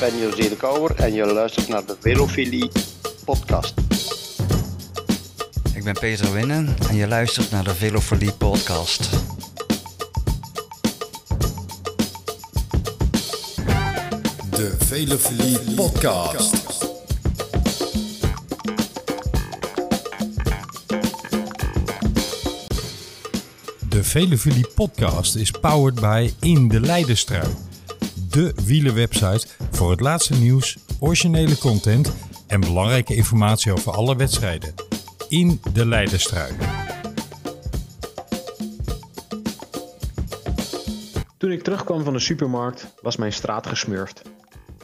ben José de Kouwer en je luistert naar de Velofilie podcast. Ik ben Peter Winnen en je luistert naar de Velofilie podcast. De Velofilie podcast. De Velofilie podcast is powered by In de Leidenstrui. De wielerwebsite voor het laatste nieuws, originele content en belangrijke informatie over alle wedstrijden. In de Leidenstrui. Toen ik terugkwam van de supermarkt was mijn straat gesmurfd.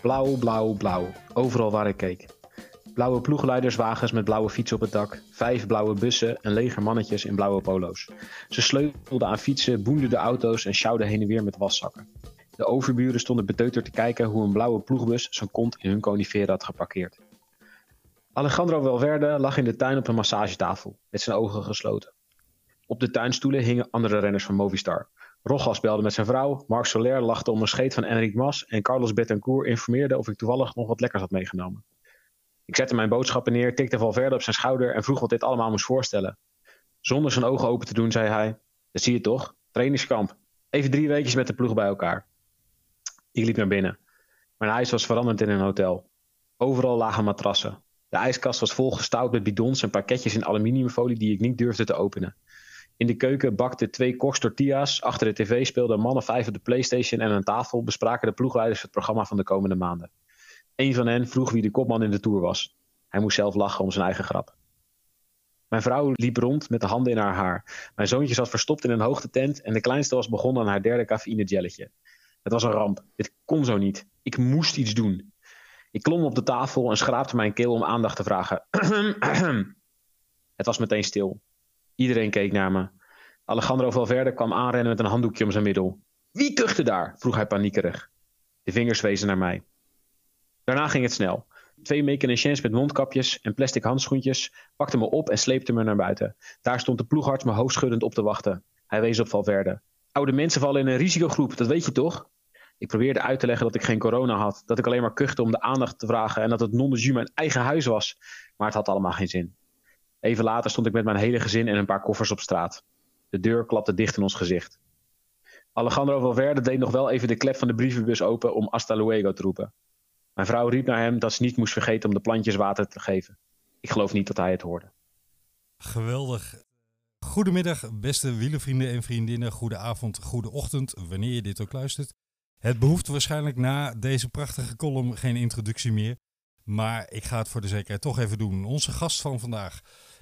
Blauw, blauw, blauw. Overal waar ik keek. Blauwe ploegleiderswagens met blauwe fietsen op het dak. Vijf blauwe bussen en leger mannetjes in blauwe polo's. Ze sleutelden aan fietsen, boenden de auto's en sjouwden heen en weer met waszakken. De overburen stonden beteuterd te kijken hoe een blauwe ploegbus zijn kont in hun coniferen had geparkeerd. Alejandro Valverde lag in de tuin op een massagetafel, met zijn ogen gesloten. Op de tuinstoelen hingen andere renners van Movistar. Rogas belde met zijn vrouw, Marc Soler lachte om een scheet van Enric Mas en Carlos Betancourt informeerde of ik toevallig nog wat lekkers had meegenomen. Ik zette mijn boodschappen neer, tikte Valverde op zijn schouder en vroeg wat dit allemaal moest voorstellen. Zonder zijn ogen open te doen, zei hij: Dat zie je toch? Trainingskamp. Even drie weekjes met de ploeg bij elkaar. Ik liep naar binnen. Mijn huis was veranderd in een hotel. Overal lagen matrassen. De ijskast was volgestouwd met bidons en pakketjes in aluminiumfolie die ik niet durfde te openen. In de keuken bakten twee koks tortillas. Achter de tv speelden mannen vijf op de Playstation en aan tafel bespraken de ploegleiders het programma van de komende maanden. Een van hen vroeg wie de kopman in de Tour was. Hij moest zelf lachen om zijn eigen grap. Mijn vrouw liep rond met de handen in haar haar. Mijn zoontje zat verstopt in een hoogtetent en de kleinste was begonnen aan haar derde cafeïne jelletje. Het was een ramp. Dit kon zo niet. Ik moest iets doen. Ik klom op de tafel en schraapte mijn keel om aandacht te vragen. Het was meteen stil. Iedereen keek naar me. Alejandro Valverde kwam aanrennen met een handdoekje om zijn middel. Wie kuchte daar? vroeg hij paniekerig. De vingers wezen naar mij. Daarna ging het snel. Twee mechaniciens met mondkapjes en plastic handschoentjes pakten me op en sleepten me naar buiten. Daar stond de ploegarts me hoofdschuddend op te wachten. Hij wees op Valverde. Oude mensen vallen in een risicogroep, dat weet je toch? Ik probeerde uit te leggen dat ik geen corona had, dat ik alleen maar kuchte om de aandacht te vragen en dat het non de mijn eigen huis was. Maar het had allemaal geen zin. Even later stond ik met mijn hele gezin en een paar koffers op straat. De deur klapte dicht in ons gezicht. Alejandro Valverde deed nog wel even de klep van de brievenbus open om hasta luego te roepen. Mijn vrouw riep naar hem dat ze niet moest vergeten om de plantjes water te geven. Ik geloof niet dat hij het hoorde. Geweldig. Goedemiddag, beste wielervrienden en vriendinnen. Goede avond, goede ochtend, wanneer je dit ook luistert. Het behoeft waarschijnlijk na deze prachtige column geen introductie meer. Maar ik ga het voor de zekerheid toch even doen. Onze gast van vandaag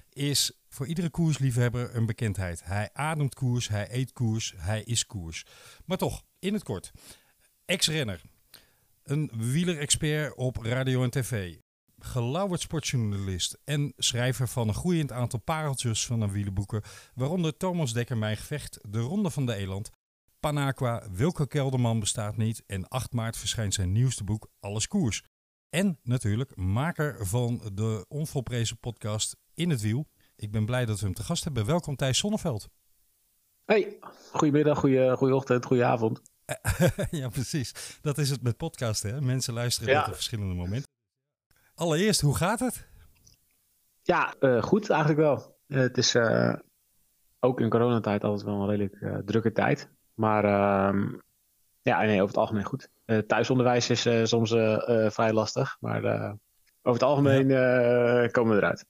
is voor iedere koersliefhebber een bekendheid. Hij ademt koers, hij eet koers, hij is koers. Maar toch, in het kort. Ex-renner, een wielerexpert op radio en tv, gelauwerd sportjournalist en schrijver van een groeiend aantal pareltjes van een wielerboeken, waaronder Thomas Dekker Mijn Gevecht, De Ronde van de Eland, Panaqua, Wilke Kelderman bestaat niet en 8 maart verschijnt zijn nieuwste boek Alles Koers. En natuurlijk maker van de onvolprezen podcast In het Wiel. Ik ben blij dat we hem te gast hebben. Welkom Thijs Sonneveld. Hey, goedemiddag, goeie, goeie ochtend, goeie avond. ja, precies. Dat is het met podcasten. Hè? Mensen luisteren ja. op verschillende momenten. Allereerst, hoe gaat het? Ja, uh, goed eigenlijk wel. Uh, het is uh, ook in coronatijd altijd wel een redelijk drukke tijd. Maar ehm, ja, nee, over het algemeen goed. thuisonderwijs is soms vrij lastig. Maar over het algemeen komen we eruit.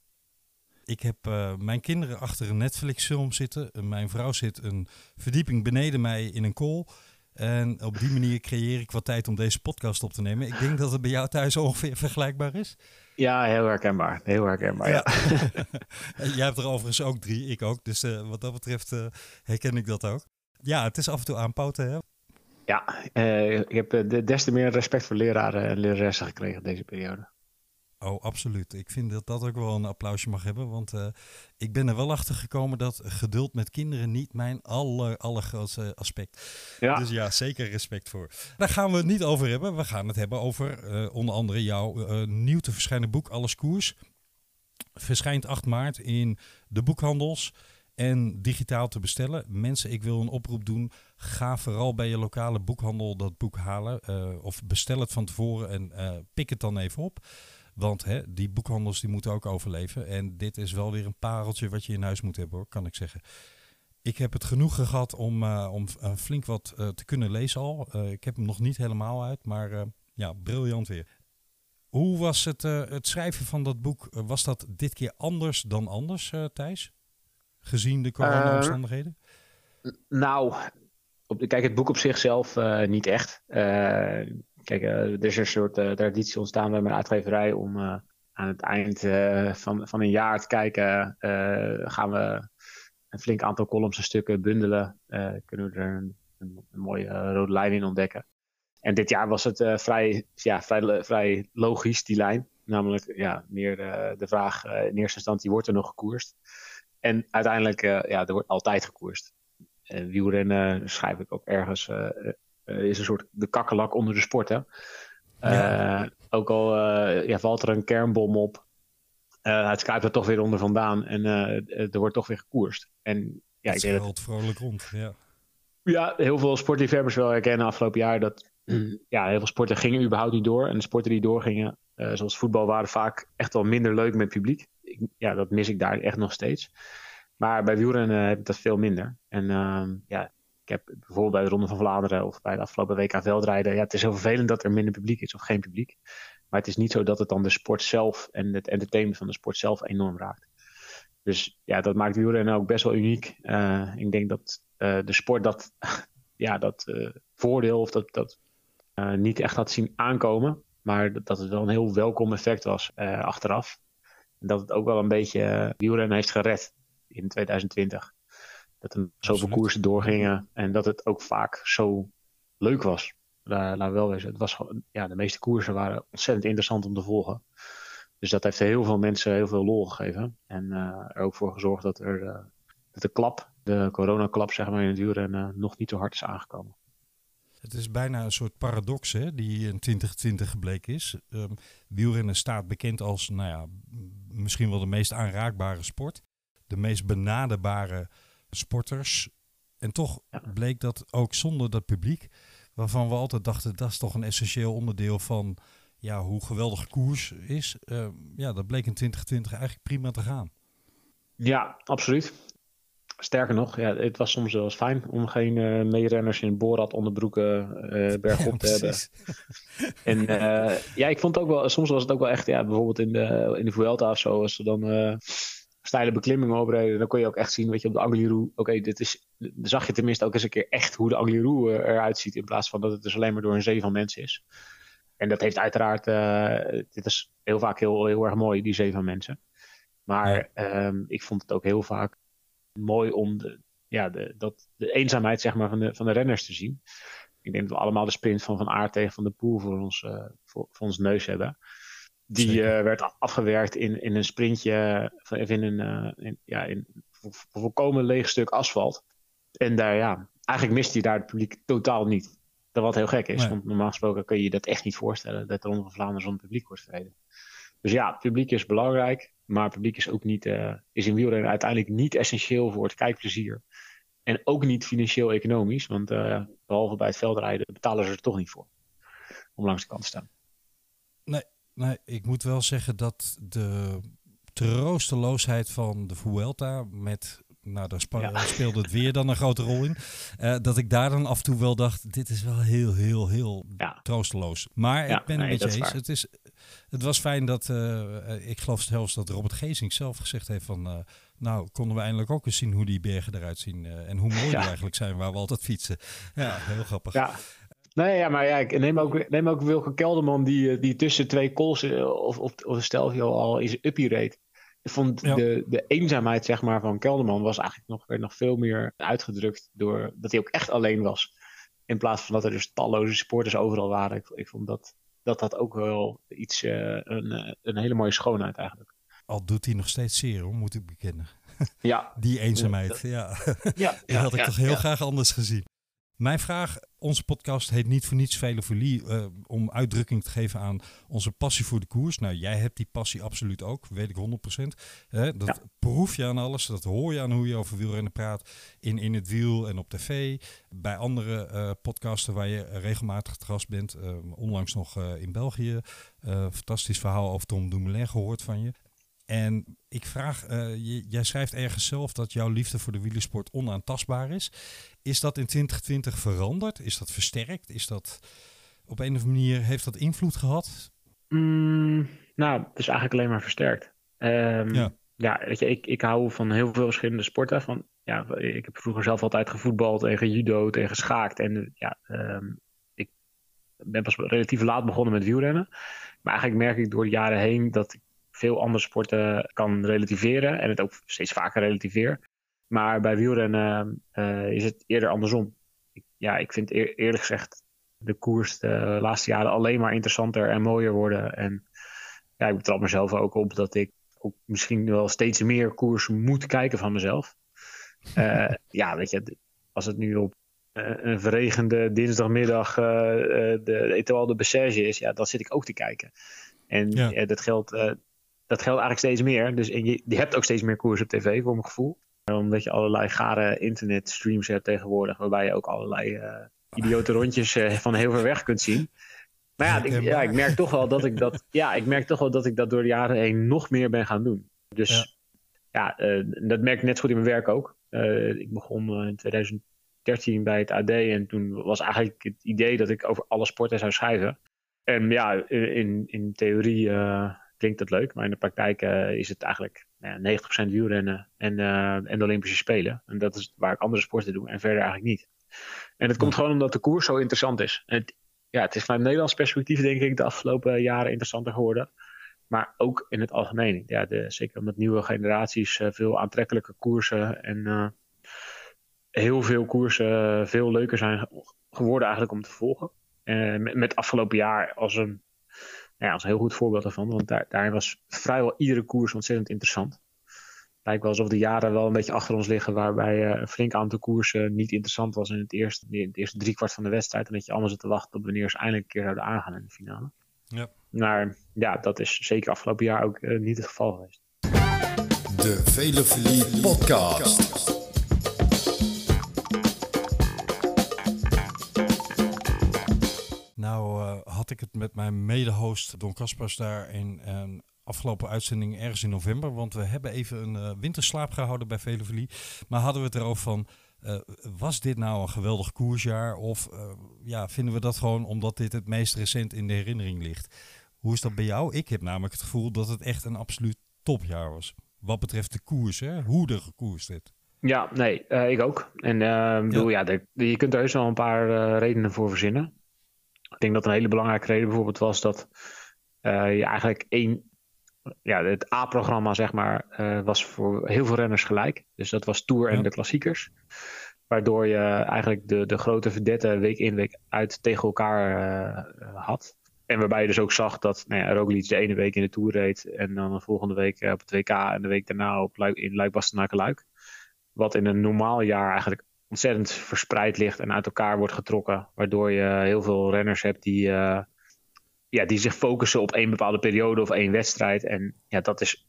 Ik heb mijn kinderen achter een Netflix-film zitten. mijn vrouw zit een verdieping beneden mij in een kool. En op die manier creëer ik wat tijd om deze podcast op te nemen. Ik denk dat het bij jou thuis ongeveer vergelijkbaar is. Ja, heel herkenbaar. Heel herkenbaar, ja. Jij hebt er overigens ook drie, ik ook. Dus uh, wat dat betreft uh, herken ik dat ook. Ja, het is af en toe aanpoten, hè? Ja, uh, ik heb des te meer respect voor leraren en leraressen gekregen deze periode. Oh, absoluut. Ik vind dat dat ook wel een applausje mag hebben. Want uh, ik ben er wel achter gekomen dat geduld met kinderen niet mijn aller, allergrootste aspect. Ja. Dus ja, zeker respect voor. Daar gaan we het niet over hebben. We gaan het hebben over uh, onder andere jouw uh, nieuw te verschijnen boek Alles Koers. Verschijnt 8 maart in de boekhandels. En digitaal te bestellen. Mensen, ik wil een oproep doen. Ga vooral bij je lokale boekhandel dat boek halen. Uh, of bestel het van tevoren en uh, pik het dan even op. Want hè, die boekhandels die moeten ook overleven. En dit is wel weer een pareltje wat je in huis moet hebben hoor, kan ik zeggen. Ik heb het genoegen gehad om, uh, om flink wat te kunnen lezen al. ik heb hem nog niet helemaal uit, maar ja, briljant weer. Hoe was het, het schrijven van dat boek? was dat dit keer anders dan anders, Thijs? Gezien de corona-omstandigheden? Uh, nou, op, kijk, het boek op zichzelf uh, niet echt. Uh, kijk, er is een soort traditie ontstaan bij mijn uitgeverij om aan het eind van, van een jaar te kijken, gaan we een flink aantal columns en stukken bundelen. kunnen we er een mooie rode lijn in ontdekken. En dit jaar was het vrij, ja, vrij, vrij logisch, die lijn. Namelijk ja, meer de vraag in eerste instantie, wordt er nog gekoerst? En uiteindelijk, uh, ja, er wordt altijd gekoerst. Uh, wielrennen schrijf ik ook ergens, uh, is een soort de kakkelak onder de sporten. Ja. Ook al ja, valt er een kernbom op, het kruipt er toch weer onder vandaan en er wordt toch weer gekoerst. En ja, het ik denk vrolijk rond, ja. Ja, heel veel sportliefhebbers wel herkennen afgelopen jaar dat ja, heel veel sporten gingen überhaupt niet door. En de sporten die doorgingen, zoals voetbal, waren vaak echt wel minder leuk met publiek ja, dat mis ik daar echt nog steeds. Maar bij wielrennen heb ik dat veel minder. En uh, ja, ik heb bijvoorbeeld bij de Ronde van Vlaanderen of bij de afgelopen WK veldrijden. Ja, het is heel vervelend dat er minder publiek is of geen publiek. Maar het is niet zo dat het dan de sport zelf en het entertainment van de sport zelf enorm raakt. Dus ja, dat maakt wielrennen ook best wel uniek. Uh, ik denk dat uh, de sport dat, ja, dat voordeel of dat, dat niet echt had zien aankomen. Maar dat, dat het wel een heel welkom effect was achteraf dat het ook wel een beetje uh, wielrennen heeft gered in 2020. Dat er zoveel koersen doorgingen en dat het ook vaak zo leuk was. Laat wel wezen. Het was, ja, de meeste koersen waren ontzettend interessant om te volgen. Dus dat heeft heel veel mensen heel veel lol gegeven. En uh, er ook voor gezorgd dat, er, uh, dat de klap, de coronaklap zeg maar in het wielrennen, nog niet zo hard is aangekomen. Het is bijna een soort paradox hè, die in 2020 gebleken is. Um, wielrennen staat bekend als nou ja, misschien wel de meest aanraakbare sport. De meest benaderbare sporters. En toch bleek dat ook zonder dat publiek, waarvan we altijd dachten dat is toch een essentieel onderdeel van ja, hoe geweldig koers is. Uh, ja, dat bleek in 2020 eigenlijk prima te gaan. Ja, absoluut. Sterker nog, ja, het was soms wel eens fijn om geen uh, meerenners in Borat onderbroeken uh, bergop te hebben. en uh, ja, ik vond het ook wel, soms was het ook wel echt, ja, bijvoorbeeld in de, in de Vuelta of zo, als ze dan steile beklimmingen opreden, dan kon je ook echt zien, weet je, op de Angliru, oké, dit is, dan zag je tenminste ook eens een keer echt hoe de Angliru eruit ziet, in plaats van dat het dus alleen maar door een zee van mensen is. En dat heeft uiteraard, dit is heel vaak heel, heel erg mooi, die zee van mensen. Maar ja. um, ik vond het ook heel vaak mooi om de, ja, de, dat, de eenzaamheid zeg maar, van, de, van de renners te zien. Ik denk dat we allemaal de sprint van Van Aert tegen Van de Poel voor ons, uh, voor, voor, ons neus hebben. Die uh, werd afgewerkt in, in een sprintje, of in een in, ja, in volkomen leeg stuk asfalt. En daar, ja, eigenlijk mist hij daar het publiek totaal niet. Dat wat heel gek is, nee. want normaal gesproken kun je je dat echt niet voorstellen, dat de Ronde van Vlaanderen zonder publiek wordt verreden. Dus ja, publiek is belangrijk. Maar publiek is ook niet, uh, is in wielrennen uiteindelijk niet essentieel voor het kijkplezier. En ook niet financieel-economisch, want uh, behalve bij het veldrijden betalen ze er toch niet voor. Om langs de kant te staan. Nee, nee, ik moet wel zeggen dat de troosteloosheid van de Vuelta met nou, daar ja. speelde het weer dan een grote rol in. Uh, dat ik daar dan af en toe wel dacht, dit is wel heel, heel, heel ja. troosteloos. Maar ja, ik ben nee, je eens. Het, is, het was fijn dat, uh, ik geloof zelfs dat Robert Gezing zelf gezegd heeft van... Uh, nou, konden we eindelijk ook eens zien hoe die bergen eruit zien. en hoe mooi die eigenlijk zijn waar we altijd fietsen. Ja, heel grappig. Ja. Nee, ja, maar ja, ik neem ook, neem ook Wilke Kelderman die, die tussen twee calls of, of, of stel al is uppie reed. Ik vond de, de eenzaamheid zeg maar, van Kelderman was eigenlijk nog, werd nog veel meer uitgedrukt door dat hij ook echt alleen was. In plaats van dat er dus talloze supporters overal waren. Ik, ik vond dat, dat dat ook wel iets, uh, een, een hele mooie schoonheid eigenlijk. Al doet hij nog steeds zeer, hoor, moet ik bekennen. Ja. Die eenzaamheid, ja. ja. ja. dat had ik toch heel graag anders gezien. Mijn vraag, onze podcast heet niet voor niets Velofilie, uh, om uitdrukking te geven aan onze passie voor de koers. Nou, jij hebt die passie absoluut ook, weet ik 100%. Hè? Dat proef je aan alles, dat hoor je aan hoe je over wielrennen praat. In, in het wiel en op tv, bij andere uh, podcasten waar je regelmatig te gast bent. Uh, onlangs nog in België, fantastisch verhaal over Tom Dumoulin gehoord van je. En ik vraag, uh, jij schrijft ergens zelf dat jouw liefde voor de wielersport onaantastbaar is. Is dat in 2020 veranderd? Is dat versterkt? Is dat op een of andere manier, heeft dat invloed gehad? Mm, nou, het is eigenlijk alleen maar versterkt. Um, ja. ja, weet je, ik, ik hou van heel veel verschillende sporten. Van, ja, ik heb vroeger zelf altijd gevoetbald en gejudo en geschaakt. En ja, um, ik ben pas relatief laat begonnen met wielrennen. Maar eigenlijk merk ik door de jaren heen dat ik veel andere sporten kan relativeren en het ook steeds vaker relativeer. Maar bij wielrennen uh, is het eerder andersom. Ik, ja, ik vind eerlijk gezegd de koers de laatste jaren alleen maar interessanter en mooier worden. En ja, ik betrap mezelf ook op dat ik ook misschien wel steeds meer koers moet kijken van mezelf. Uh, ja, weet je, als het nu op uh, een verregende dinsdagmiddag uh, de Etoile de Bessage is, ja, dan zit ik ook te kijken. En ja. dat geldt dat geldt eigenlijk steeds meer. Dus en je, je hebt ook steeds meer koers op tv, voor mijn gevoel. Omdat je allerlei gare internetstreams hebt tegenwoordig, waarbij je ook allerlei uh, idiote rondjes uh, van heel ver weg kunt zien. Maar ja, ik, ja, ik merk toch wel dat ik dat, ja, ik merk toch wel dat ik dat door de jaren heen nog meer ben gaan doen. Dus ja, ja uh, dat merk ik net goed in mijn werk ook. ik begon in 2013 bij het AD en toen was eigenlijk het idee dat ik over alle sporten zou schrijven. En ja, in, in theorie klinkt dat leuk, maar in de praktijk uh, is het eigenlijk nou ja, 90% wielrennen en, uh, en de Olympische Spelen. En dat is waar ik andere sporten doe en verder eigenlijk niet. En het komt gewoon omdat de koers zo interessant is. En het, ja, het is vanuit Nederlands perspectief denk ik de afgelopen jaren interessanter geworden. Maar ook in het algemeen. Ja, de, zeker omdat nieuwe generaties uh, veel aantrekkelijke koersen en heel veel koersen veel leuker zijn geworden eigenlijk om te volgen. met, met afgelopen jaar als een ja, als een heel goed voorbeeld daarvan. Want daar, daar was vrijwel iedere koers ontzettend interessant. Lijkt wel alsof de jaren wel een beetje achter ons liggen. Waarbij uh, een flink aantal koersen niet interessant was in het eerste, in het eerste driekwart van de wedstrijd. En dat je allemaal zit te wachten op wanneer ze eindelijk een keer zouden aangaan in de finale. Ja. Maar ja, dat is zeker afgelopen jaar ook uh, niet het geval geweest. De Velofilie Podcast. Nou uh, had ik het met mijn mede-host Don Kaspers daar in een afgelopen uitzending ergens in november. Want we hebben even een uh, winterslaap gehouden bij Velofilie. Maar hadden we het erover van, uh, was dit nou een geweldig koersjaar? Of ja, vinden we dat gewoon omdat dit het meest recent in de herinnering ligt? Hoe is dat bij jou? Ik heb namelijk het gevoel dat het echt een absoluut topjaar was. Wat betreft de koers, hè? hoe er gekoerst is. Ja, nee, ik ook. En bedoel, ja, de, je kunt er heus wel een paar redenen voor verzinnen. Ik denk dat een hele belangrijke reden bijvoorbeeld was dat uh, je eigenlijk één. Ja, het A-programma, zeg maar, uh, was voor heel veel renners gelijk. Dus dat was Tour en de klassiekers. Waardoor je eigenlijk de, de grote verdetten week in, week uit tegen elkaar uh, had. En waarbij je dus ook zag dat nou ja, Roglic de ene week in de Tour reed. En dan de volgende week op het WK en de week daarna op Luik, in Luik-Bastenaken-Luik. Wat in een normaal jaar eigenlijk ontzettend verspreid ligt en uit elkaar wordt getrokken. Waardoor je heel veel renners hebt die, uh, ja, die zich focussen op één bepaalde periode of één wedstrijd. En ja, dat is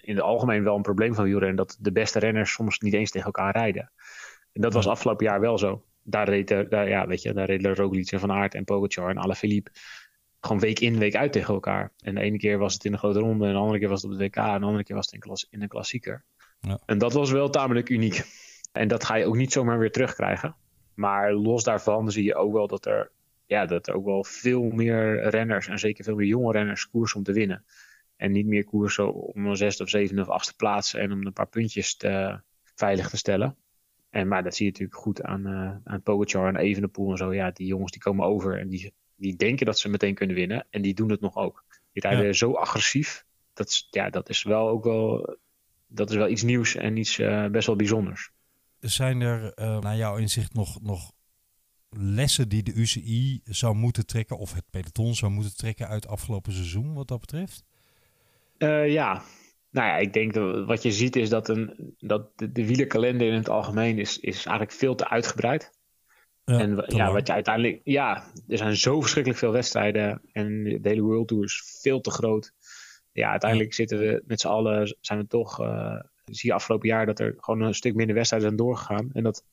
in het algemeen wel een probleem van wielrennen. Dat de beste renners soms niet eens tegen elkaar rijden. En dat was afgelopen jaar wel zo. Daar reden, daar, ja, weet je, daar reden Roglic en Van Aert en Pogacar en Alaphilippe gewoon week in, week uit tegen elkaar. En de ene keer was het in de grote ronde, en de andere keer was het op de WK, en de andere keer was het in, klas, in een klassieker. Ja. En dat was wel tamelijk uniek. En dat ga je ook niet zomaar weer terugkrijgen. Maar los daarvan zie je ook wel dat er, ja, dat er ook wel veel meer renners en zeker veel meer jonge renners koersen om te winnen. En niet meer koersen om een zesde of zevende of achtste plaats en om een paar puntjes te, veilig te stellen. En, maar dat zie je natuurlijk goed aan, uh, aan Pogacar en Evenepoel en zo. Ja, die jongens die komen over en die, die denken dat ze meteen kunnen winnen. En die doen het nog ook. Die rijden zo agressief. Dat is, ja, dat is wel ook wel, dat is wel iets nieuws en iets uh, best wel bijzonders zijn er uh, naar jouw inzicht nog, nog lessen die de UCI zou moeten trekken, of het peloton zou moeten trekken uit het afgelopen seizoen, wat dat betreft? Uh, ja, nou ja, ik denk dat wat je ziet is dat, een, dat de, de wielerkalender in het algemeen is, is eigenlijk veel te uitgebreid. Ja, en ja, lang. wat je uiteindelijk, ja, er zijn zo verschrikkelijk veel wedstrijden en de hele World Tour is veel te groot. Ja, uiteindelijk zitten we met z'n allen, zijn we toch, eh, zie je afgelopen jaar dat er gewoon een stuk minder wedstrijden zijn doorgegaan. En dat,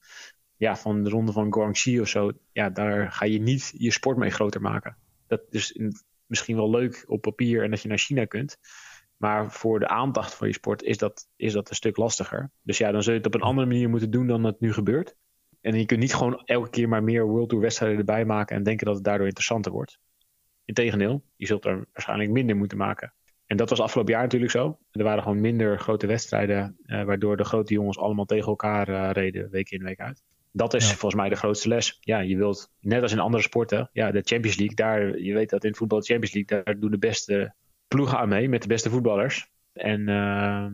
ja, van de ronde van Guangxi of zo, ja, daar ga je niet je sport mee groter maken. Dat is misschien wel leuk op papier en dat je naar China kunt. Maar voor de aandacht van je sport is dat, is dat een stuk lastiger. Dus ja, dan zul je het op een andere manier moeten doen dan het nu gebeurt. En je kunt niet gewoon elke keer maar meer World Tour wedstrijden erbij maken en denken dat het daardoor interessanter wordt. Integendeel, je zult er waarschijnlijk minder moeten maken. En dat was afgelopen jaar natuurlijk zo. Er waren gewoon minder grote wedstrijden, eh, waardoor de grote jongens allemaal tegen elkaar eh, reden, week in, week uit. Dat is Ja. volgens mij de grootste les. Ja, je wilt, net als in andere sporten, ja, de Champions League, daar, je weet dat in voetbal de Champions League, daar doen de beste ploegen aan mee met de beste voetballers. En eh,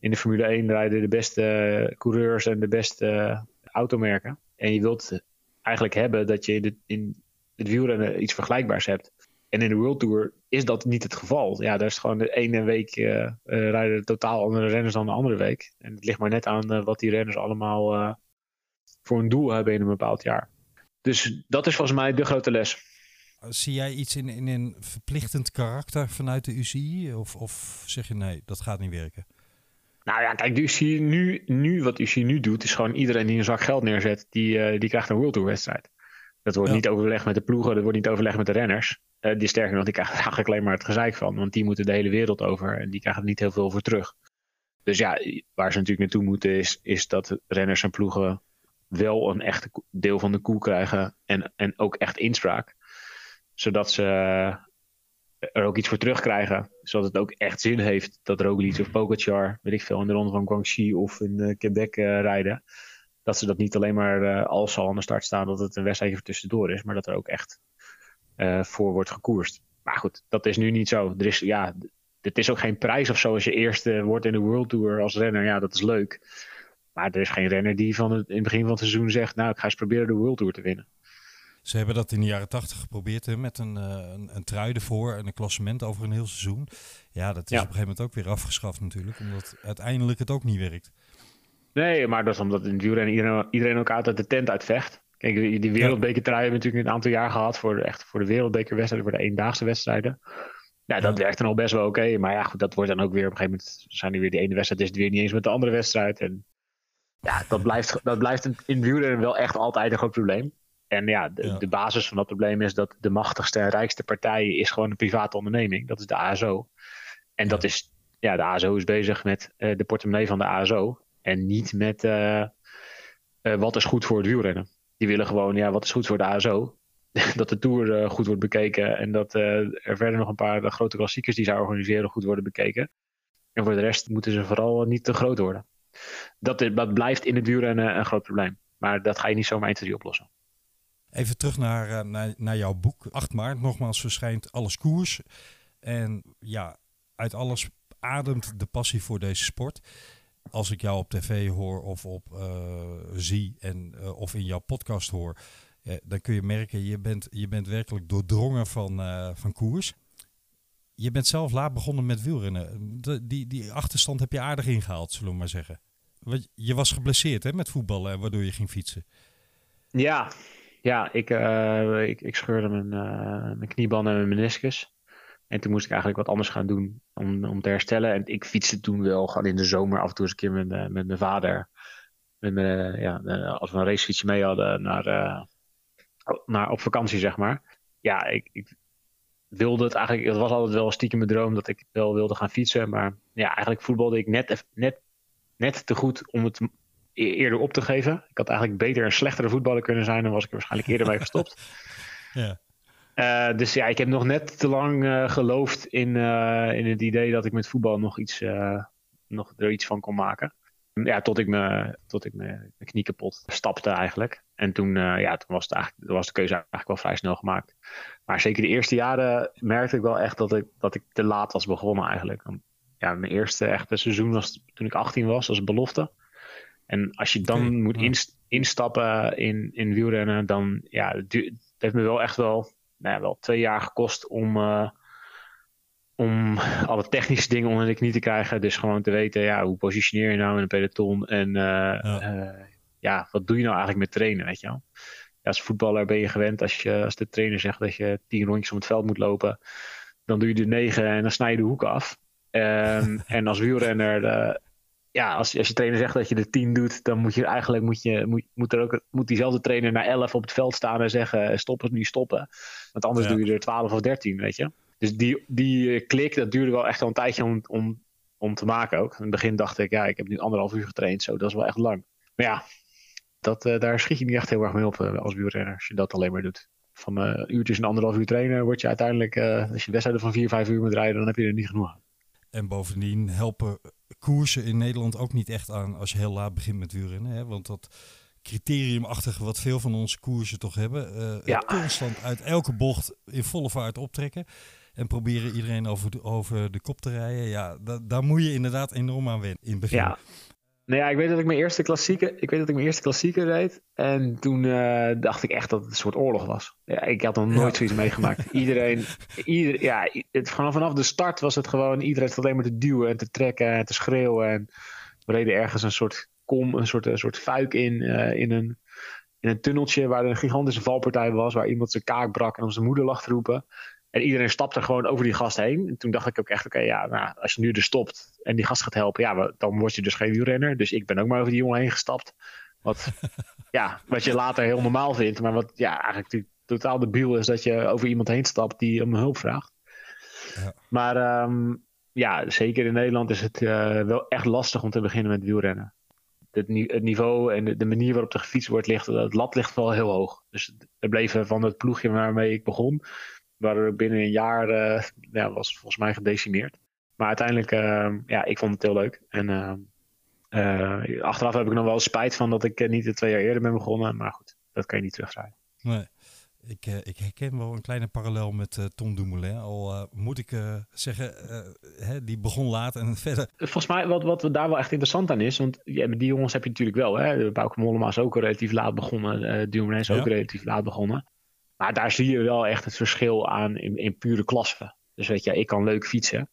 in de Formule 1 rijden de beste coureurs en de beste automerken. En je wilt eigenlijk hebben dat je in, de- in het wielrennen iets vergelijkbaars hebt. En in de World Tour is dat niet het geval. Ja, daar is gewoon de ene week eh, eh, rijden totaal andere renners dan de andere week. En het ligt maar net aan eh, wat die renners allemaal voor een doel hebben in een bepaald jaar. Dus dat is volgens mij de grote les. Zie jij iets in, in een verplichtend karakter vanuit de UCI? Of, of zeg je nee, dat gaat niet werken? Nou ja, kijk, de UCI nu, nu, wat UCI nu doet, is gewoon iedereen die een zak geld neerzet, die, die krijgt een World Tour wedstrijd. Dat wordt Ja. niet overlegd met de ploegen, dat wordt niet overlegd met de renners. Eh, die sterker nog, die krijgen eigenlijk alleen maar het gezeik van, want die moeten de hele wereld over en die krijgen er niet heel veel voor terug. Dus ja, waar ze natuurlijk naartoe moeten is, is dat renners en ploegen wel een echt deel van de koe krijgen en, en ook echt inspraak. Zodat ze er ook iets voor terugkrijgen. Zodat het ook echt zin heeft dat Roglic of Pogacar, weet ik veel, in de ronde van Guangxi of in eh, Quebec eh, rijden. Dat ze dat niet alleen maar eh, als al aan de start staan, dat het een wedstrijdje tussendoor is, maar dat er ook echt eh, voor wordt gekoerst. Maar goed, dat is nu niet zo. Er is, ja, het is ook geen prijs of zo als je eerste wordt in de World Tour als renner. Ja, dat is leuk. Maar er is geen renner die van het, in het begin van het seizoen zegt, nou, ik ga eens proberen de World Tour te winnen. Ze hebben dat in de jaren tachtig geprobeerd hè, met een, eh, een, een trui ervoor en een klassement over een heel seizoen. Ja, dat is Ja. op een gegeven moment ook weer afgeschaft natuurlijk, omdat uiteindelijk het ook niet werkt. Nee, maar dat is omdat in het wielrennen iedereen, iedereen elkaar uit de tent uitvecht. Kijk, die die wereldbekertrui hebben we natuurlijk een aantal jaar gehad voor de, echt voor de wereldbekerwedstrijden, voor de eendaagse wedstrijden. Ja, dat Ja. werkte nog best wel oké. maar ja, goed, dat wordt dan ook weer op een gegeven moment zijn er weer die ene wedstrijd, is het weer niet eens met de andere wedstrijd. En ja, dat blijft, dat blijft in wielrennen wel echt altijd een groot probleem. En ja de, Ja. de basis van dat probleem is dat de machtigste en rijkste partij is gewoon een private onderneming. Dat is de ASO. En dat is, ja, de ASO is bezig met eh, de portemonnee van de ASO. En niet met eh, eh, wat is goed voor het wielrennen. Die willen gewoon, ja, wat is goed voor de ASO. dat de Tour eh, goed wordt bekeken. En dat eh, er verder nog een paar eh, grote klassiekers die zij organiseren goed worden bekeken. En voor de rest moeten ze vooral niet te groot worden. Dat, blijft in het wielrennen een groot probleem. Maar dat ga je niet zomaar 1, 2, 3 oplossen. Even terug naar, naar, naar jouw boek. 8 maart nogmaals verschijnt Alles Koers. En ja, uit alles ademt de passie voor deze sport. Als ik jou op tv hoor of op eh, zie en, eh, of in jouw podcast hoor, eh, dan kun je merken, je bent, je bent werkelijk doordrongen van, van koers. Je bent zelf laat begonnen met wielrennen. Die, die achterstand heb je aardig ingehaald, zullen we maar zeggen. Want je was geblesseerd hè, met voetballen, en waardoor je ging fietsen. Ja, ja ik, ik, ik scheurde mijn, mijn knieband en mijn meniscus. En toen moest ik eigenlijk wat anders gaan doen om, om te herstellen. En ik fietste toen wel gewoon in de zomer af en toe eens een keer met, eh, met mijn vader. Met mijn, eh, ja, eh, als we een racefietsje mee hadden naar, naar op vakantie, zeg maar. Ja, ik, ik wilde het eigenlijk. Het was altijd wel stiekem mijn droom dat ik wel wilde gaan fietsen. Maar ja, eigenlijk voetbalde ik net, net, net te goed om het e- eerder op te geven. Ik had eigenlijk beter een slechtere voetballer kunnen zijn. Dan was ik er waarschijnlijk eerder mee gestopt. Ja. Eh, dus ja, ik heb nog net te lang eh, geloofd in, eh, in het idee dat ik met voetbal nog, iets, nog er iets van kon maken. Ja, tot ik me, tot ik me, mijn knie kapot stapte eigenlijk. En toen, ja, toen was, het eigenlijk, was de keuze eigenlijk wel vrij snel gemaakt. Maar zeker de eerste jaren merkte ik wel echt dat ik, dat ik te laat was begonnen eigenlijk. Ja, mijn eerste echte seizoen was toen ik 18 was, als belofte. En als je dan moet ja. instappen in, in wielrennen, dan ja, het heeft me wel echt wel, nou ja, wel twee jaar gekost om, eh, om alle technische dingen onder de knie te krijgen. Dus gewoon te weten, ja, hoe positioneer je nou in een peloton? En eh, Ja. ja. ja, wat doe je nou eigenlijk met trainen, weet je wel? als voetballer ben je gewend als, je, als de trainer zegt dat je tien rondjes om het veld moet lopen. Dan doe je er negen en dan snij je de hoek af. Um, en als wielrenner, de, ja, als, als je trainer zegt dat je de tien doet, dan moet je eigenlijk moet je, moet, moet er ook, moet diezelfde trainer naar elf op het veld staan en zeggen: stop het nu stoppen. Want anders Ja. doe je er twaalf of dertien, weet je. Dus die, die klik, dat duurde wel echt al een tijdje om, om, om te maken ook. In het begin dacht ik, ja, ik heb nu anderhalf uur getraind, zo, dat is wel echt lang. Maar ja, dat, eh, daar schiet je niet echt heel erg mee op eh, als wielrenner, als je dat alleen maar doet. Van eh uurtjes en anderhalf uur trainen, word je uiteindelijk, als je wedstrijden van vier, vijf uur moet rijden, dan heb je er niet genoeg aan. En bovendien helpen koersen in Nederland ook niet echt aan als je heel laat begint met wielrennen. Hè? Want dat criteriumachtige wat veel van onze koersen toch hebben. eh, Ja. Constant uit elke bocht in volle vaart optrekken. En proberen iedereen over de, over de kop te rijden. Ja, da- daar moet je inderdaad enorm aan wennen in het begin. Ja. Nou ja, ik weet dat ik mijn eerste klassieke, ik weet dat ik mijn eerste klassieke reed. En toen eh, dacht ik echt dat het een soort oorlog was. Ja, ik had nog nooit Ja. zoiets meegemaakt. Iedereen, ieder, ja, het, vanaf, vanaf de start was het gewoon, iedereen zat alleen maar te duwen en te trekken en te schreeuwen. En we reden ergens een soort kom, een soort, een soort fuik in, eh, in, een, in een tunneltje waar er een gigantische valpartij was. Waar iemand zijn kaak brak en om zijn moeder lag te roepen. En iedereen stapte gewoon over die gast heen. En toen dacht ik ook echt, oké, ja, nou, als je nu er stopt en die gast gaat helpen, ja, dan word je dus geen wielrenner. Dus ik ben ook maar over die jongen heen gestapt. Wat, ja, wat je later heel normaal vindt, maar wat ja, eigenlijk totaal debiel is dat je over iemand heen stapt die om hulp vraagt. Ja. Maar ehm, ja, zeker in Nederland is het eh, wel echt lastig om te beginnen met wielrennen. Het, ni- het niveau en de, de manier waarop er gefietst wordt, ligt, het lat ligt wel heel hoog. Dus er bleven van het ploegje waarmee ik begon, waren er binnen een jaar, eh, ja, was volgens mij gedecimeerd. Maar uiteindelijk, eh, ja, ik vond het heel leuk. En eh, eh, achteraf heb ik nog wel spijt van dat ik eh, niet de twee jaar eerder ben begonnen. Maar goed, dat kan je niet terugdraaien. Nee. Ik, ik herken wel een kleine parallel met eh, Tom Dumoulin. Al moet ik zeggen, hè, die begon laat en verder. Volgens mij, wat, wat daar wel echt interessant aan is, want ja, met die jongens heb je natuurlijk wel. Hè? Bauke Mollema is ook relatief laat begonnen. Dumoulin is ook relatief laat begonnen. Maar daar zie je wel echt het verschil aan in, in pure klasse. Dus weet je, ik kan leuk fietsen.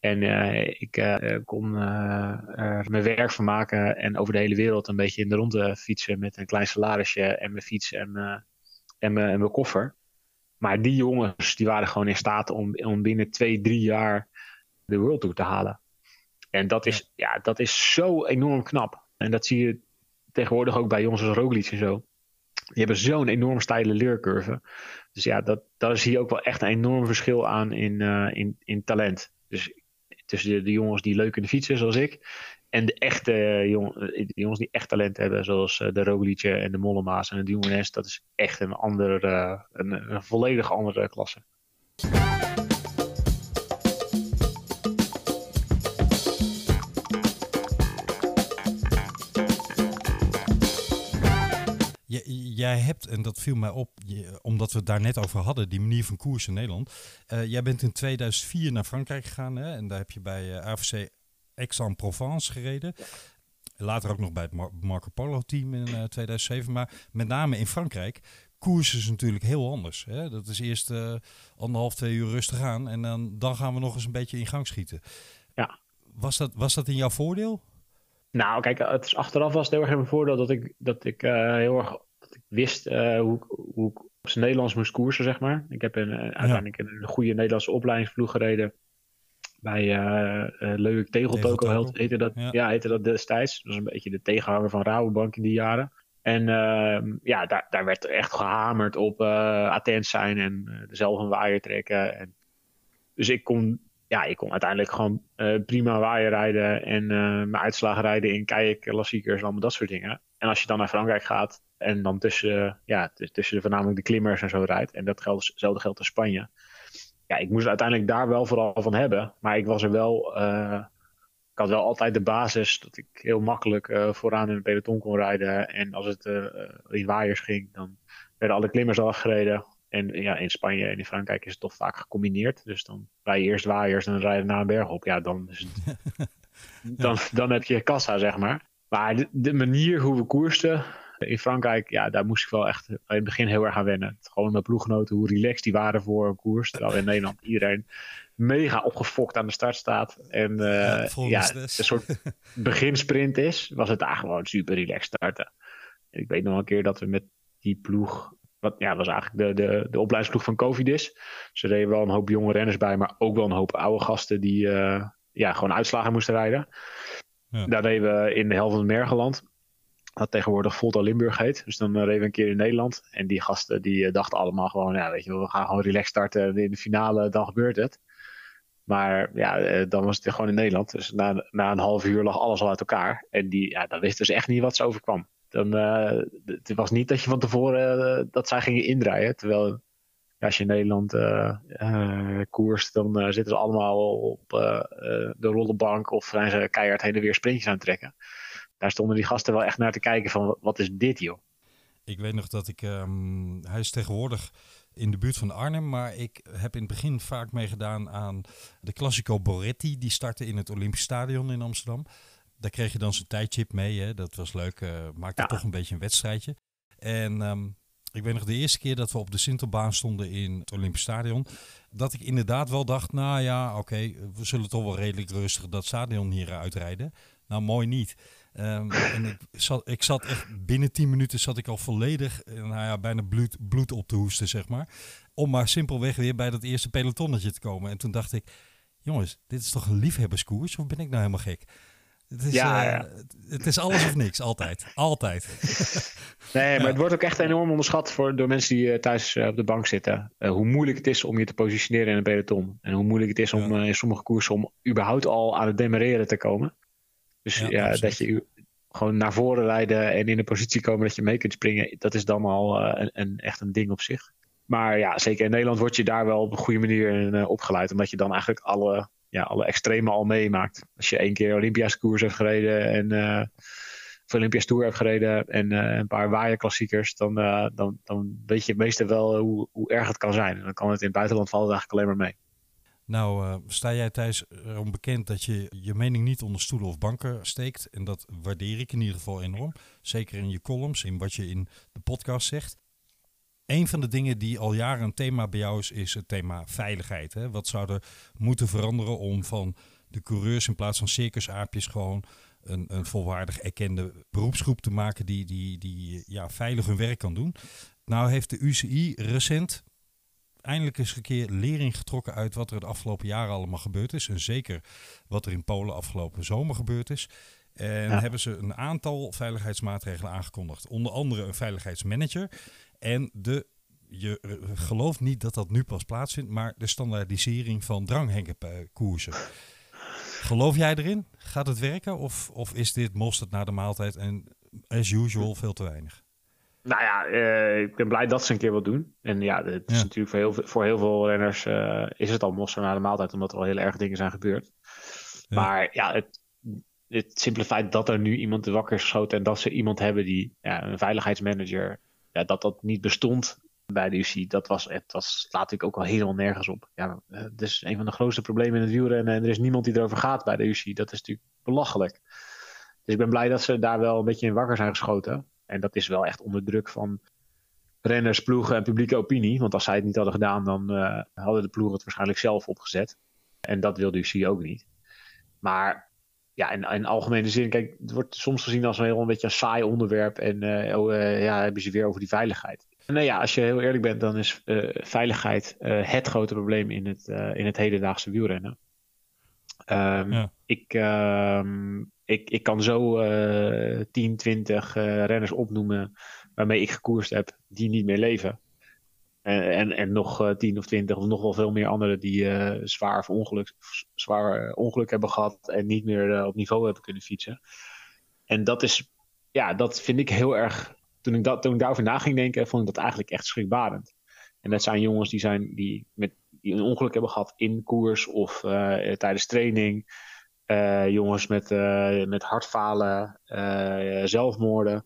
En eh, ik eh, kon er mijn werk van maken en over de hele wereld een beetje in de ronde fietsen met een klein salarisje en mijn fiets en, mijn- en, mijn, en mijn koffer. Maar die jongens die waren gewoon in staat om, om binnen twee, drie jaar de World Tour te halen. En dat is, ja. dat is zo enorm knap. En dat zie je tegenwoordig ook bij jongens als Roglic en zo. Die hebben zo'n enorm steile leercurve. Dus ja, dat, daar zie je ook wel echt een enorm verschil aan in, eh, in, in talent. Dus tussen de, jongens die leuk kunnen fietsen, zoals ik. En de echte jong, de jongens die echt talent hebben, zoals eh, de Roglic en de Mollema's en de Dumoulins. Dat is echt een, ander, eh, een, een volledig andere klasse. Jij hebt, en dat viel mij op, je- omdat we het daar net over hadden, die manier van koers in Nederland. Eh, jij bent in 2004 naar Frankrijk gegaan hè, en daar heb je bij eh, AFC Aix-en-Provence gereden. Later ook nog bij het Mar- Marco Polo team in eh, 2007. Maar met name in Frankrijk, koers is natuurlijk heel anders. Hè? Dat is eerst eh, anderhalf, twee uur rustig aan en dan, dan gaan we nog eens een beetje in gang schieten. Ja. Was dat, was dat in jouw voordeel? Nou, kijk, het is, achteraf was het heel erg in mijn voordeel dat ik, dat ik eh, heel erg wist eh, hoe, ik- hoe ik op zijn Nederlands moest koersen, zeg maar. Ik heb een, eh, uiteindelijk een, goede Nederlandse opleidingsploeg gereden. Bij uh, Leuk Tegeltoko Tegeltoko. heet- heette dat, Ja. ja. heette dat destijds. Dat was een beetje de tegenhanger van Rabobank in die jaren. En ehm, ja, daar, daar werd echt gehamerd op attent zijn en zelf een waaier trekken. En, dus ik kon, ja, ik kon uiteindelijk gewoon eh, prima waaier rijden en eh, mijn uitslagen rijden in kajak, klassiekers, allemaal dat soort dingen. En als je dan naar Frankrijk gaat en dan tussen, ja, tussen de, voornamelijk de klimmers en zo rijdt, en dat geldt, hetzelfde geldt in Spanje. Ja, ik moest uiteindelijk daar wel vooral van hebben, maar ik was er wel, eh, ik had wel altijd de basis dat ik heel makkelijk vooraan in een peloton kon rijden. En als het in waaiers ging, dan werden alle klimmers al afgereden. En ja, in Spanje en in Frankrijk is het toch vaak gecombineerd. Dus dan rij je eerst waaiers en dan rij je na een berg op. Ja, dan, is het, dan, dan heb je kassa, zeg maar. Maar de, de manier hoe we koersten in Frankrijk, ja, daar moest ik wel echt in het begin heel erg aan wennen. Gewoon mijn ploeggenoten, hoe relaxed die waren voor een koers. Terwijl in Nederland iedereen mega opgefokt aan de start staat. En eh, Ja, ja, stress. een soort beginsprint is, was het daar gewoon super relaxed starten. En ik weet nog een keer dat we met die ploeg, wat ja, was eigenlijk de, de, de opleidingsploeg van Covidis. Ze reden wel een hoop jonge renners bij, maar ook wel een hoop oude gasten die uh, ja, gewoon uitslagen moesten rijden. Ja. Daar reden we in de helft van het Mergeland. Wat tegenwoordig Volta Limburg heet. Dus dan reden we een keer in Nederland. En die gasten die dachten allemaal gewoon, ja, weet je, we gaan gewoon relax starten. In de finale, dan gebeurt het. Maar ja, dan was het gewoon in Nederland. Dus na, na een half uur lag alles al uit elkaar. En die, ja, dan wisten ze echt niet wat ze overkwam. Dan, uh, het was niet dat je van tevoren uh, dat zij gingen indraaien. Terwijl als je in Nederland uh, koerst, dan zitten ze allemaal op de rollenbank of zijn ze keihard heen en weer sprintjes aan trekken. Daar stonden die gasten wel echt naar te kijken van wat is dit joh. Ik weet nog dat ik, um, hij is tegenwoordig in de buurt van Arnhem. Maar ik heb in het begin vaak meegedaan aan de Classico Boretti. Die startte in het Olympisch Stadion in Amsterdam. Daar kreeg je dan zijn tijdchip mee. Hè. Dat was leuk. Uh, maakte ja. toch een beetje een wedstrijdje. En um, ik weet nog de eerste keer dat we op de Sintelbaan stonden in het Olympisch Stadion. Dat ik inderdaad wel dacht, nou ja, oké, okay, we zullen toch wel redelijk rustig dat stadion hier uitrijden. Nou, mooi niet. Um, en ik zat, ik zat echt binnen 10 minuten zat ik al volledig, nou ja, bijna bloed, bloed op te hoesten, zeg maar. Om maar simpelweg weer bij dat eerste pelotonnetje te komen. En toen dacht ik, jongens, dit is toch een liefhebberskoers? Of ben ik nou helemaal gek? Het is, ja, uh, ja. het is alles of niks, altijd. Altijd. nee, maar het wordt ook echt enorm onderschat voor, door mensen die uh, thuis uh, op de bank zitten. hoe moeilijk het is om je te positioneren in een peloton. En hoe moeilijk het is om in sommige koersen om überhaupt al aan het demareren te komen. Dus ja, dat je gewoon naar voren rijden en in een positie komen dat je mee kunt springen, dat is dan al een, een, echt een ding op zich. Maar ja, zeker in Nederland word je daar wel op een goede manier in opgeleid, omdat je dan eigenlijk alle, ja, alle extreme al meemaakt. Als je één keer Olympia's koers hebt gereden en uh, of Olympia's Tour hebt gereden en een paar waaierklassiekers, dan, dan, dan weet je meestal wel hoe, hoe erg het kan zijn. En dan kan het in het buitenland vallen eigenlijk alleen maar mee. Nou, sta jij Thijs erom bekend dat je je mening niet onder stoelen of banken steekt. En dat waardeer ik in ieder geval enorm. Zeker in je columns, in wat je in de podcast zegt. Een van de dingen die al jaren een thema bij jou is, is het thema veiligheid. Hè? Wat zou er moeten veranderen om van de coureurs in plaats van circusaapjes gewoon een, een volwaardig erkende beroepsgroep te maken die, die, die ja, veilig hun werk kan doen? Nou heeft de UCI recent eindelijk eens een keer lering getrokken uit wat er het afgelopen jaar allemaal gebeurd is. En zeker wat er in Polen afgelopen zomer gebeurd is. En hebben ze een aantal veiligheidsmaatregelen aangekondigd. Onder andere een veiligheidsmanager en de je gelooft niet dat dat nu pas plaatsvindt, maar de standaardisering van dranghenkenkoersen. Geloof jij erin? Gaat het werken? Of, of is dit mosterd na de maaltijd en as usual veel te weinig? Nou ja, uh, ik ben blij dat ze een keer wat doen. En ja, het is natuurlijk voor heel, veel, voor heel veel renners uh, is het al mosterd na de maaltijd, omdat er al heel erg dingen zijn gebeurd. Ja. Maar ja, het, het simpele feit dat er nu iemand wakker is geschoten en dat ze iemand hebben die, ja, een veiligheidsmanager, ja, dat dat niet bestond bij de UC, dat was, het was, slaat natuurlijk ook al helemaal nergens op. Ja, het is een van de grootste problemen in het wielrennen en er is niemand die erover gaat bij de UC. Dat is natuurlijk belachelijk. Dus ik ben blij dat ze daar wel een beetje in wakker zijn geschoten. En dat is wel echt onder druk van renners, ploegen en publieke opinie. Want als zij het niet hadden gedaan, dan uh, hadden de ploegen het waarschijnlijk zelf opgezet. En dat wilde UC ook niet. Maar ja, in, in algemene zin, kijk, het wordt soms gezien als een heel een beetje een saai onderwerp. En uh, oh, uh, ja, hebben ze weer over die veiligheid. Nou ja, als je heel eerlijk bent, dan is veiligheid het grote probleem in het, in het hedendaagse wielrennen. Um, ja. ik, um, ik, ik kan zo uh, 10, 20 uh, renners opnoemen waarmee ik gekoerst heb, die niet meer leven. En, en, nog uh, 10 of 20 of nog wel veel meer anderen die uh, zwaar, of ongeluk, zwaar ongeluk hebben gehad en niet meer op niveau hebben kunnen fietsen. En dat is, ja, dat vind ik heel erg. Toen ik, dat, toen ik daarover na ging denken, vond ik dat eigenlijk echt schrikbarend. En dat zijn jongens die, zijn, die, met, die een ongeluk hebben gehad in koers of tijdens training. Jongens met, uh, met hartfalen, zelfmoorden.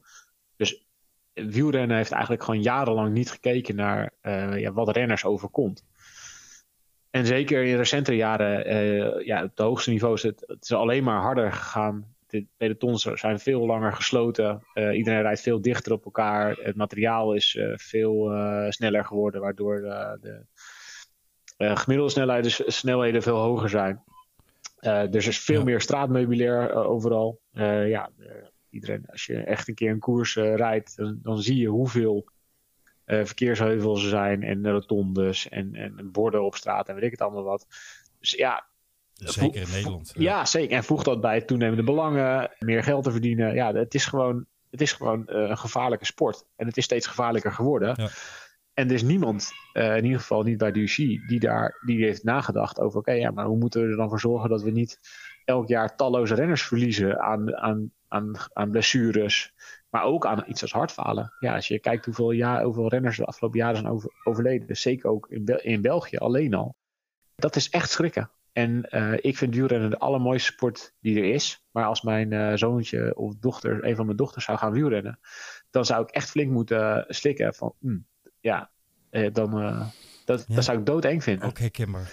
Dus wielrennen heeft eigenlijk gewoon jarenlang niet gekeken naar ja, wat renners overkomt. En zeker in recentere jaren, ja, op de hoogste niveau is het, het is alleen maar harder gegaan. De pelotons zijn veel langer gesloten. iedereen rijdt veel dichter op elkaar. Het materiaal is veel sneller geworden, waardoor de gemiddelde snelheden, snelheden veel hoger zijn. Uh, dus er is veel ja. meer straatmeubilair uh, overal. Uh, ja, iedereen, als je echt een keer een koers rijdt, dan, dan, zie je hoeveel eh, verkeersheuvels zijn en rotondes en, en borden op straat en weet ik het allemaal wat. Dus ja, Zeker in Nederland. ja, zeker. En voeg dat bij toenemende belangen, meer geld te verdienen. Ja, het is gewoon, het is gewoon eh, een gevaarlijke sport. En het is steeds gevaarlijker geworden. Ja. En er is niemand, eh, in ieder geval niet bij DUC, die daar die heeft nagedacht over: oké, ja, maar hoe moeten we er dan voor zorgen dat we niet elk jaar talloze renners verliezen aan, aan, aan, aan blessures, maar ook aan iets als hartfalen. Ja, als je kijkt hoeveel, jaar, hoeveel renners de afgelopen jaren zijn over, overleden, zeker ook in, Bel- in België alleen al, dat is echt schrikken. En eh, ik vind wielrennen de allermooiste sport die er is. Maar als mijn eh, zoontje of dochter, een van mijn dochters zou gaan wielrennen, dan zou ik echt flink moeten slikken van, hmm, ja, eh, dan, dat, Ja. dat zou ik doodeng vinden. Ook herkenbaar.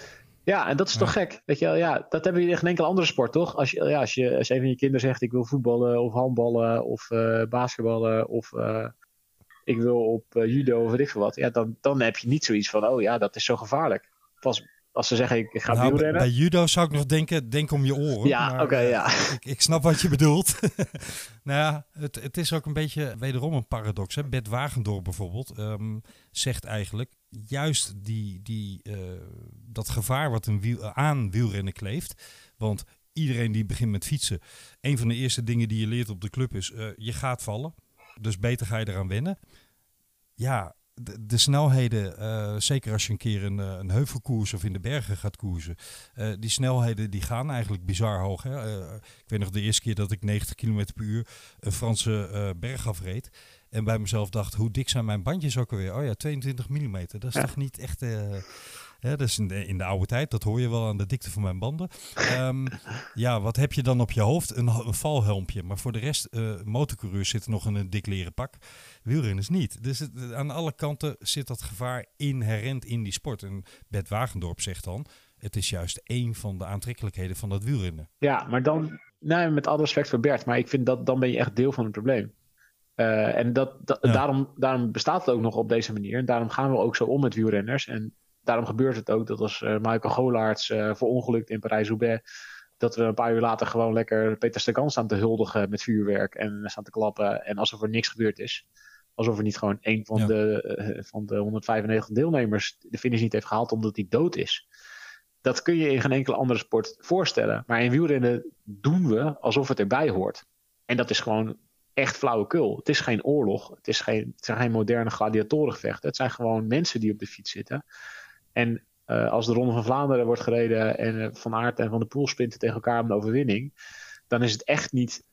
Ja, en dat is toch gek. Weet je, wel, ja, dat hebben je in geen enkele andere sport, toch? Als, je, ja, als, je, als een van je kinderen zegt: Ik wil voetballen of handballen of eh, basketballen of eh, ik wil op eh, judo of weet ik veel wat. Ja, dan, dan heb je niet zoiets van: Oh ja, dat is zo gevaarlijk. Pas als ze zeggen: Ik, ik ga Nou, wielrennen. bij judo zou ik nog denken, denk om je oren. Ja, oké, ja. Ik, ik snap wat je bedoelt. nou ja, het, het is ook een beetje wederom een paradox. Hè? Bert Wagendorp bijvoorbeeld ehm, zegt eigenlijk juist die, die, eh, dat gevaar wat een wiel, aan wielrennen kleeft. Want iedereen die begint met fietsen, een van de eerste dingen die je leert op de club is, eh, je gaat vallen. Dus beter ga je eraan wennen. Ja, de, de snelheden, eh, zeker als je een keer een, eh, een heuvelkoers of in de bergen gaat koersen, eh, die snelheden die gaan eigenlijk bizar hoog. Hè? Eh, ik weet nog de eerste keer dat ik 90 km per uur een Franse eh, berg afreed. En bij mezelf dacht, hoe dik zijn mijn bandjes ook alweer? Oh ja, 22 mm. Dat is Ja. toch niet echt... eh, hè, dat is in de, in de oude tijd, dat hoor je wel aan de dikte van mijn banden. Ehm, ja, wat heb je dan op je hoofd? Een, een valhelmpje. Maar voor de rest, eh motorcoureurs zitten nog in een dik leren pak. Wielrenners niet. Dus het, aan alle kanten zit dat gevaar inherent in die sport. En Bert Wagendorp zegt dan, het is juist één van de aantrekkelijkheden van dat wielrennen. Ja, maar dan, nou, met alle respect voor Bert, maar ik vind dat dan ben je echt deel van het probleem. Eh, en dat, dat- Ja. daarom, daarom bestaat het ook nog op deze manier. En daarom gaan we ook zo om met wielrenners. En daarom gebeurt het ook dat als eh, Michael Golaerts eh verongelukt in Parijs-Roubaix, dat we een paar uur later gewoon lekker Peter Sagan staan te huldigen met vuurwerk en staan te klappen. En alsof er niks gebeurd is. Alsof er niet gewoon één van, Ja. de, van de 195 deelnemers de finish niet heeft gehaald omdat hij dood is. Dat kun je in geen enkele andere sport voorstellen. Maar in wielrennen doen we alsof het erbij hoort. En dat is gewoon echt flauwekul. Het is geen oorlog. Het, is geen, het zijn geen moderne gladiatorengevechten. Het zijn gewoon mensen die op de fiets zitten. En eh, als de Ronde van Vlaanderen wordt gereden en eh, Van Aert en Van der Poel sprinten tegen elkaar om de overwinning, dan is het echt niet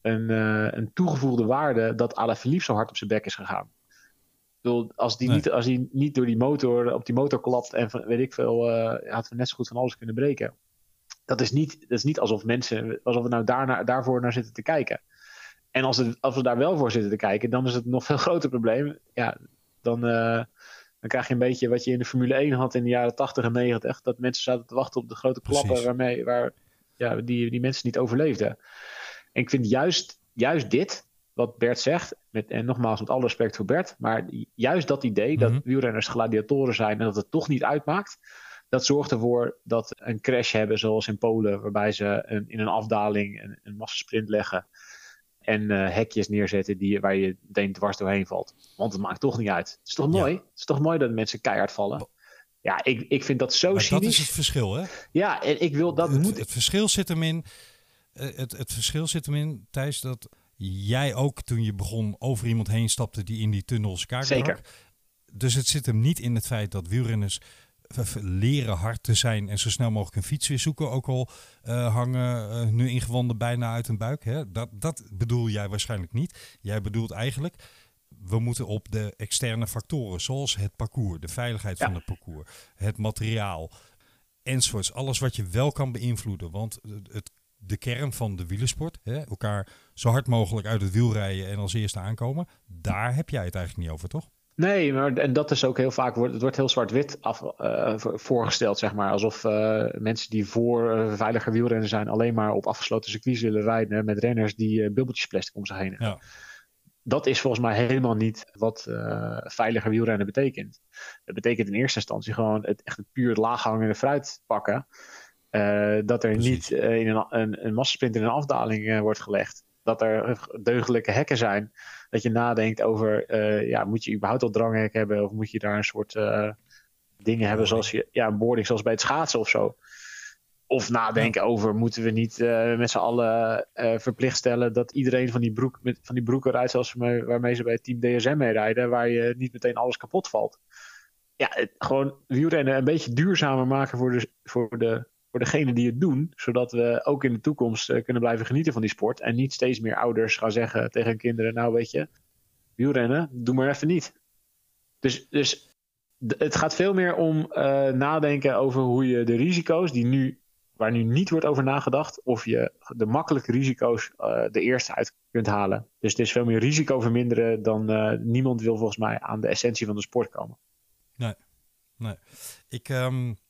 een, eh, een toegevoegde waarde dat Alaphilippe zo hard op zijn bek is gegaan. Ik bedoel, als die, Nee. niet, als die niet door die motor op die motor klapt en van, weet ik veel, eh had we net zo goed van alles kunnen breken. Dat is niet, dat is niet alsof mensen, alsof we nou daarna, daarvoor naar zitten te kijken. En als, het, als we daar wel voor zitten te kijken, dan is het een nog veel groter probleem. Ja, dan, eh, dan krijg je een beetje wat je in de Formule 1 had in de jaren 80 en 90. Dat mensen zaten te wachten op de grote klappen Precies. waarmee waar, ja, die, die mensen niet overleefden. En ik vind juist, juist dit, wat Bert zegt, met, en nogmaals met alle respect voor Bert, maar juist dat idee dat wielrenners gladiatoren zijn en dat het toch niet uitmaakt, dat zorgt ervoor dat een crash hebben zoals in Polen, waarbij ze een, in een afdaling een, een massasprint leggen en eh, hekjes neerzetten die, waar je meteen dwars doorheen valt. Want het maakt toch niet uit. Het is toch Ja. mooi? Het is toch mooi dat mensen keihard vallen? Ja, ik, ik vind dat zo Maar dat is het verschil, hè? Ja, en ik wil dat het, moet. het verschil zit hem in, eh, het, het verschil zit hem in, Thijs, dat jij ook toen je begon over iemand heen stapte die in die tunnels kaart Zeker. Dus het zit hem niet in het feit dat wielrenners leren hard te zijn en zo snel mogelijk een fiets weer zoeken. Ook al eh, hangen eh, nu ingewanden bijna uit een buik. Hè? Dat, dat bedoel jij waarschijnlijk niet. Jij bedoelt eigenlijk, we moeten op de externe factoren, zoals het parcours, de veiligheid Ja. van het parcours, het materiaal, enzovoorts. Alles wat je wel kan beïnvloeden. Want het, de kern van de wielersport, hè, elkaar zo hard mogelijk uit het wiel rijden en als eerste aankomen, daar heb jij het eigenlijk niet over, toch? Nee, maar en dat is ook heel vaak, wordt, het wordt heel zwart-wit af, voor- voorgesteld, zeg maar. Alsof eh, mensen die voor eh, veiliger wielrennen zijn, alleen maar op afgesloten circuits willen rijden met renners die bubbeltjes plastic om zich heen hebben. Ja. Dat is volgens mij helemaal niet wat veiliger wielrennen betekent. Het betekent in eerste instantie gewoon het, echt het puur laaghangende fruit pakken. Dat er Precies. niet in een, een, een massasprint in een afdaling wordt gelegd. Dat er deugdelijke hekken zijn. Dat je nadenkt over, eh, ja, moet je überhaupt al dranghek hebben? Of moet je daar een soort uh, dingen hebben zoals je, ja, een boarding zoals bij het schaatsen of zo. Of nadenken over, moeten we niet uh, met z'n allen verplicht stellen dat iedereen van die, broek, met, van die broeken rijdt zoals mee, waarmee ze bij Team DSM mee rijden, waar je niet meteen alles kapot valt. Ja, het, gewoon wielrennen een beetje duurzamer maken voor de, voor de voor degenen die het doen, zodat we ook in de toekomst uh, kunnen blijven genieten van die sport. En niet steeds meer ouders gaan zeggen tegen kinderen: Nou, weet je, wielrennen, doe maar even niet. Dus, dus het gaat veel meer om uh, nadenken over hoe je de risico's die nu, waar nu niet wordt over nagedacht, of je de makkelijke risico's uh, de eerste uit kunt halen. Dus het is veel meer risico verminderen dan niemand wil volgens mij aan de essentie van de sport komen. Nee, nee. Ik. Um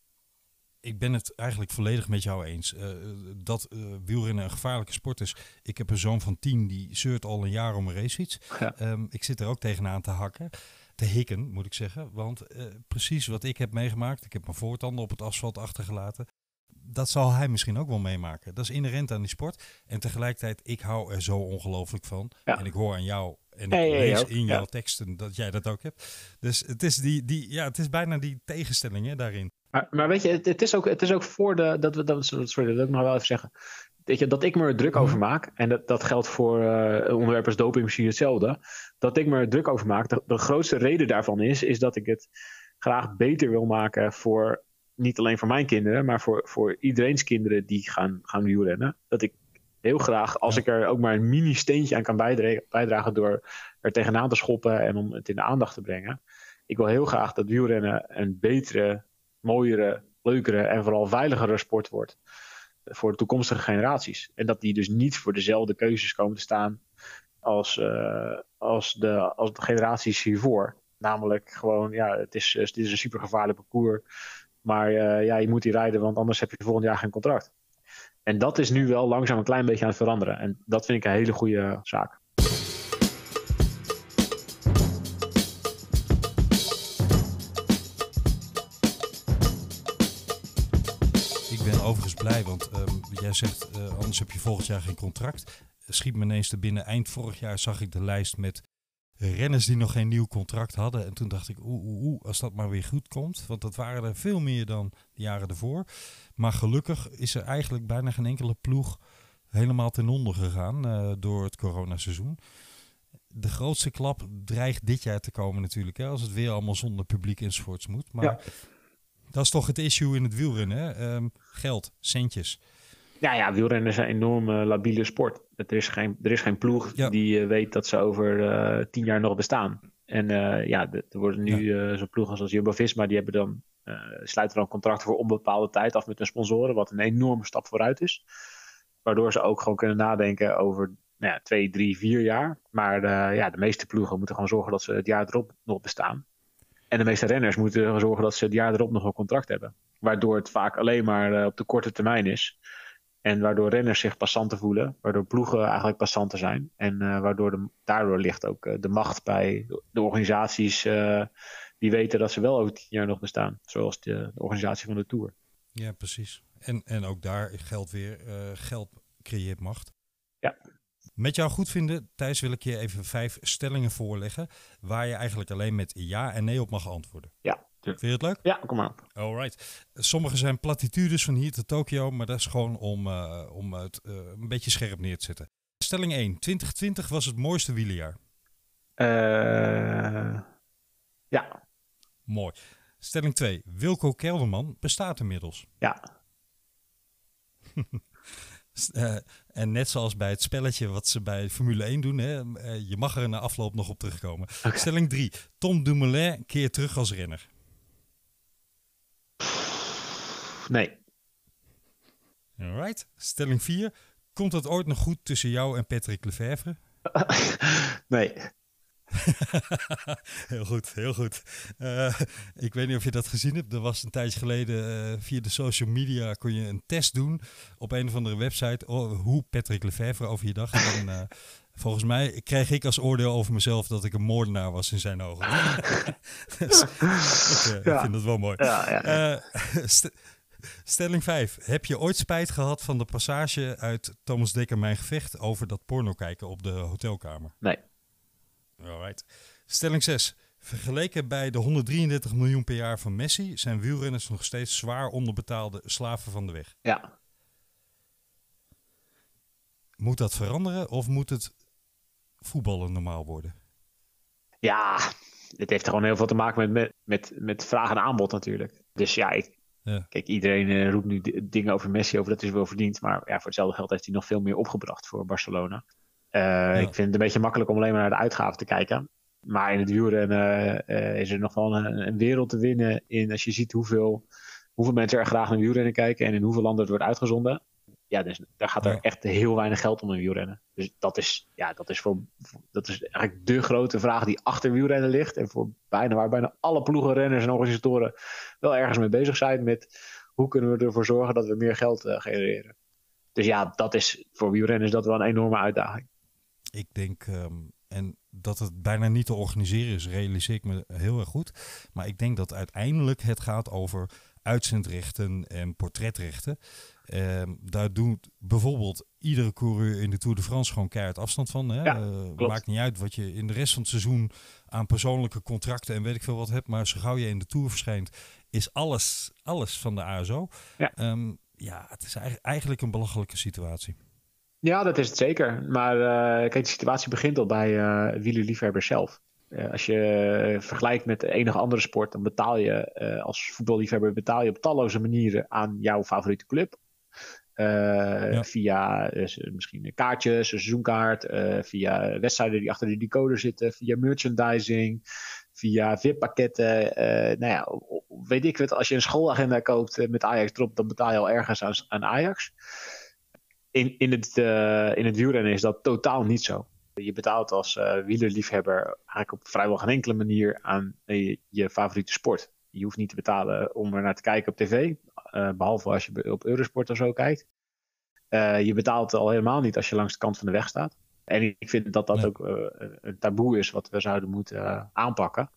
ik ben het eigenlijk volledig met jou eens. Uh, dat uh, wielrennen een gevaarlijke sport is. Ik heb een zoon van tien die zeurt al een jaar om een racefiets. Ja. Um, ik zit er ook tegenaan te hakken. Te hikken, moet ik zeggen. Want uh, precies wat ik heb meegemaakt. Ik heb mijn voortanden op het asfalt achtergelaten. Dat zal hij misschien ook wel meemaken. Dat is inherent aan die sport. En tegelijkertijd, ik hou er zo ongelooflijk van. Ja. En ik hoor aan jou en ik hey, lees hey, in jouw teksten dat jij dat ook hebt. Dus het is, die, die, ja, het is bijna die tegenstelling hè, daarin. Maar, maar weet je, het, het, is ook, het is ook voor de. Dat, we, dat, sorry, dat wil ik nog wel even zeggen. Weet je, dat ik me er druk over mhm. maak, en dat, dat geldt voor uh, onderwerpen als doping misschien hetzelfde. Dat ik me er druk over maak. De, de grootste reden daarvan is, is dat ik het graag beter wil maken voor. Niet alleen voor mijn kinderen, maar voor, voor iedereen's kinderen die gaan, gaan wielrennen. Dat ik heel graag, als ik er ook maar een mini steentje aan kan bijdragen, bijdragen door er tegenaan te schoppen en om het in de aandacht te brengen. Ik wil heel graag dat wielrennen een betere mooiere, leukere en vooral veiligere sport wordt voor de toekomstige generaties. En dat die dus niet voor dezelfde keuzes komen te staan als, uh, als, de, als de generaties hiervoor. Namelijk gewoon, ja, het is, dit is een super gevaarlijk parcours. Maar uh, ja, je moet die rijden, want anders heb je volgend jaar geen contract. En dat is nu wel langzaam een klein beetje aan het veranderen. En dat vind ik een hele goede zaak. overigens blij, want um, jij zegt uh, anders heb je volgend jaar geen contract. Schiet me ineens te binnen. Eind vorig jaar zag ik de lijst met renners die nog geen nieuw contract hadden. En toen dacht ik, oeh, oeh, oeh, als dat maar weer goed komt. Want dat waren er veel meer dan de jaren ervoor. Maar gelukkig is er eigenlijk bijna geen enkele ploeg helemaal ten onder gegaan uh, door het coronaseizoen. De grootste klap dreigt dit jaar te komen natuurlijk. Hè, als het weer allemaal zonder publiek enzovoorts moet. Maar ja. Dat is toch het issue in het wielrennen, hè? Um, geld, centjes. Ja, ja, wielrennen is een enorm uh, labiele sport. Er is geen, er is geen ploeg die uh, weet dat ze over uh, tien jaar nog bestaan. En ja, er worden nu ja. zo'n ploegen als Jumbo-Visma, die hebben dan, sluiten dan contracten voor onbepaalde tijd af met hun sponsoren, wat een enorme stap vooruit is. Waardoor ze ook gewoon kunnen nadenken over nou ja, twee, drie, vier jaar. Maar ja, de meeste ploegen moeten gewoon zorgen dat ze het jaar erop nog bestaan. En de meeste renners moeten zorgen dat ze het jaar erop nog een contract hebben. Waardoor het vaak alleen maar uh, op de korte termijn is. En waardoor renners zich passanten voelen. Waardoor ploegen eigenlijk passanten zijn. En uh, waardoor de, daardoor ligt ook uh, de macht bij de organisaties die weten dat ze wel over tien jaar nog bestaan. Zoals de, de organisatie van de Tour. Ja, precies. En, en ook daar geldt weer, geld creëert macht. Ja. Met jou goed vinden, Thijs, wil ik je even vijf stellingen voorleggen. Waar je eigenlijk alleen met ja en nee op mag antwoorden. Ja. Vind je het leuk? Ja, kom maar op. Alright. Sommige zijn platitudes van hier tot Tokio, maar dat is gewoon om, uh, om het uh, een beetje scherp neer te zetten. Stelling 1. 2020 was het mooiste wielerjaar. Uh, ja. Mooi. Stelling 2. Wilco Kelderman bestaat inmiddels. Ja. Uh, en net zoals bij het spelletje wat ze bij Formule 1 doen, hè, uh, je mag er na afloop nog op terugkomen. Okay. Stelling 3. Tom Dumoulin keert terug als renner. Nee. Alright. Stelling 4. Komt het ooit nog goed tussen jou en Patrick Lefevre? nee. heel goed, heel goed. Uh, ik weet niet of je dat gezien hebt. Er was een tijdje geleden uh, via de social media kon je een test doen op een of andere website oh, hoe Patrick Lefevre over je dacht. En uh, volgens mij kreeg ik als oordeel over mezelf dat ik een moordenaar was in zijn ogen. dus, ik, ja. ik, vind dat wel mooi. Ja, ja, st Stelling 5. Heb je ooit spijt gehad van de passage uit Thomas Dekker Mijn Gevecht over dat porno kijken op de hotelkamer? Nee. Alright. Stelling 6. Vergeleken bij de 133 miljoen per jaar van Messi zijn wielrenners nog steeds zwaar onderbetaalde slaven van de weg. Ja. Moet dat veranderen of moet het voetballen normaal worden? Ja, dit heeft gewoon heel veel te maken met, met, met, met vraag en aanbod natuurlijk. Dus ja, ik, Ja. kijk, iedereen eh, roept nu dingen over Messi, over dat is wel verdiend. Maar ja, voor hetzelfde geld heeft hij nog veel meer opgebracht voor Barcelona. Eh, Ik vind het een beetje makkelijk om alleen maar naar de uitgaven te kijken. Maar in het wielrennen eh, is er nog wel een, een wereld te winnen in als je ziet hoeveel, hoeveel mensen er graag naar wielrennen kijken en in hoeveel landen het wordt uitgezonden. Ja, dus daar gaat er Ja. echt heel weinig geld om in wielrennen. Dus dat is, ja, dat is, voor, dat is eigenlijk de grote vraag die achter wielrennen ligt. En voor bijna, waar bijna alle ploegenrenners en organisatoren wel ergens mee bezig zijn met hoe kunnen we ervoor zorgen dat we meer geld eh, genereren. Dus ja, dat is voor wielrennen is dat wel een enorme uitdaging. Ik denk, ehm, en dat het bijna niet te organiseren is, realiseer ik me heel erg goed. Maar ik denk dat uiteindelijk het gaat over uitzendrechten en portretrechten. Ehm, daar doet bijvoorbeeld iedere coureur in de Tour de France gewoon keihard afstand van. Hè? Ja, Eh, maakt niet uit wat je in de rest van het seizoen aan persoonlijke contracten en weet ik veel wat hebt. Maar zo gauw je in de Tour verschijnt, is alles, alles van de ASO. Ja. Ehm, ja, het is eigenlijk- een belachelijke situatie. Ja, dat is het zeker. Maar eh, kijk, de situatie begint al bij eh wielerliefhebbers zelf. Eh, als je eh, vergelijkt met enige andere sport, dan betaal je eh, als voetballiefhebber betaal je op talloze manieren aan jouw favoriete club. Ja. Via misschien kaartjes, een seizoenkaart, via wedstrijden die achter de decoder zitten, via merchandising, via VIP-pakketten. nou ja, weet ik wat, als je een schoolagenda koopt met Ajax erop, dan betaal je al ergens aan, aan Ajax in, in, het, in het wielrennen is dat totaal niet zo. Je betaalt als eh wielerliefhebber eigenlijk op vrijwel geen enkele manier aan eh, je favoriete sport. Je hoeft niet te betalen om er naar te kijken op tv, eh, behalve als je op Eurosport of zo kijkt. Je betaalt al helemaal niet als je langs de kant van de weg staat. En ik vind dat dat ook een- taboe is wat we zouden moeten aanpakken.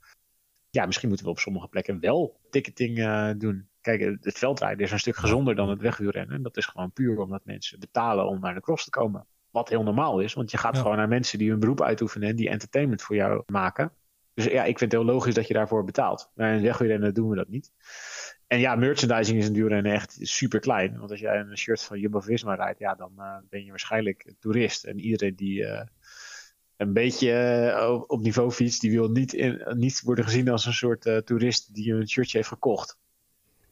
Ja, misschien moeten we op sommige plekken wel ticketing doen. Kijk, het- veldrijden is een stuk gezonder dan het wegwielrennen. En dat is gewoon puur omdat mensen betalen om naar de cross te komen. Wat heel normaal is, want je gaat Ja. gewoon naar mensen die hun beroep uitoefenen en die entertainment voor jou maken. Dus ja, ik vind het heel logisch dat je daarvoor betaalt. Maar in wegwielrennen doen we dat niet. En ja, merchandising is in wielrennen echt super klein. Want als jij een shirt van Jumbo-Visma rijdt, ja, dan eh, ben je waarschijnlijk toerist. En iedereen die eh, een beetje eh, op- niveau fietst, die wil niet, in, niet worden gezien als een soort toerist die een shirtje heeft gekocht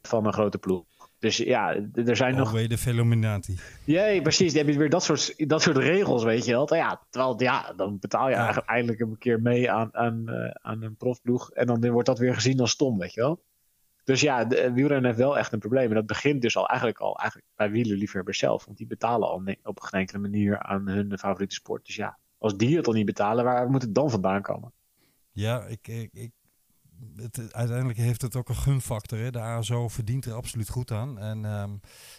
van een grote ploeg. Dus ja, er zijn nog de Velominati. Jee, precies. Dan heb je weer dat soort, dat soort regels, weet je wel. Ja, terwijl, ja, dan betaal je Ja. eigenlijk eindelijk een keer mee aan, aan, eh, aan een profploeg. En dan wordt dat weer gezien als stom, weet je wel. Dus ja, de eh, wielrennen heeft wel echt een probleem. En dat begint dus al eigenlijk al eigenlijk bij wielerliefhebbers zelf. Want die betalen al op geen enkele manier aan hun favoriete sport. Dus ja, als die het al niet betalen, waar moet het dan vandaan komen? Ja, ik, ik, ik, uiteindelijk heeft het ook een gunfactor. Hè? De ASO verdient er absoluut goed aan. En ehm,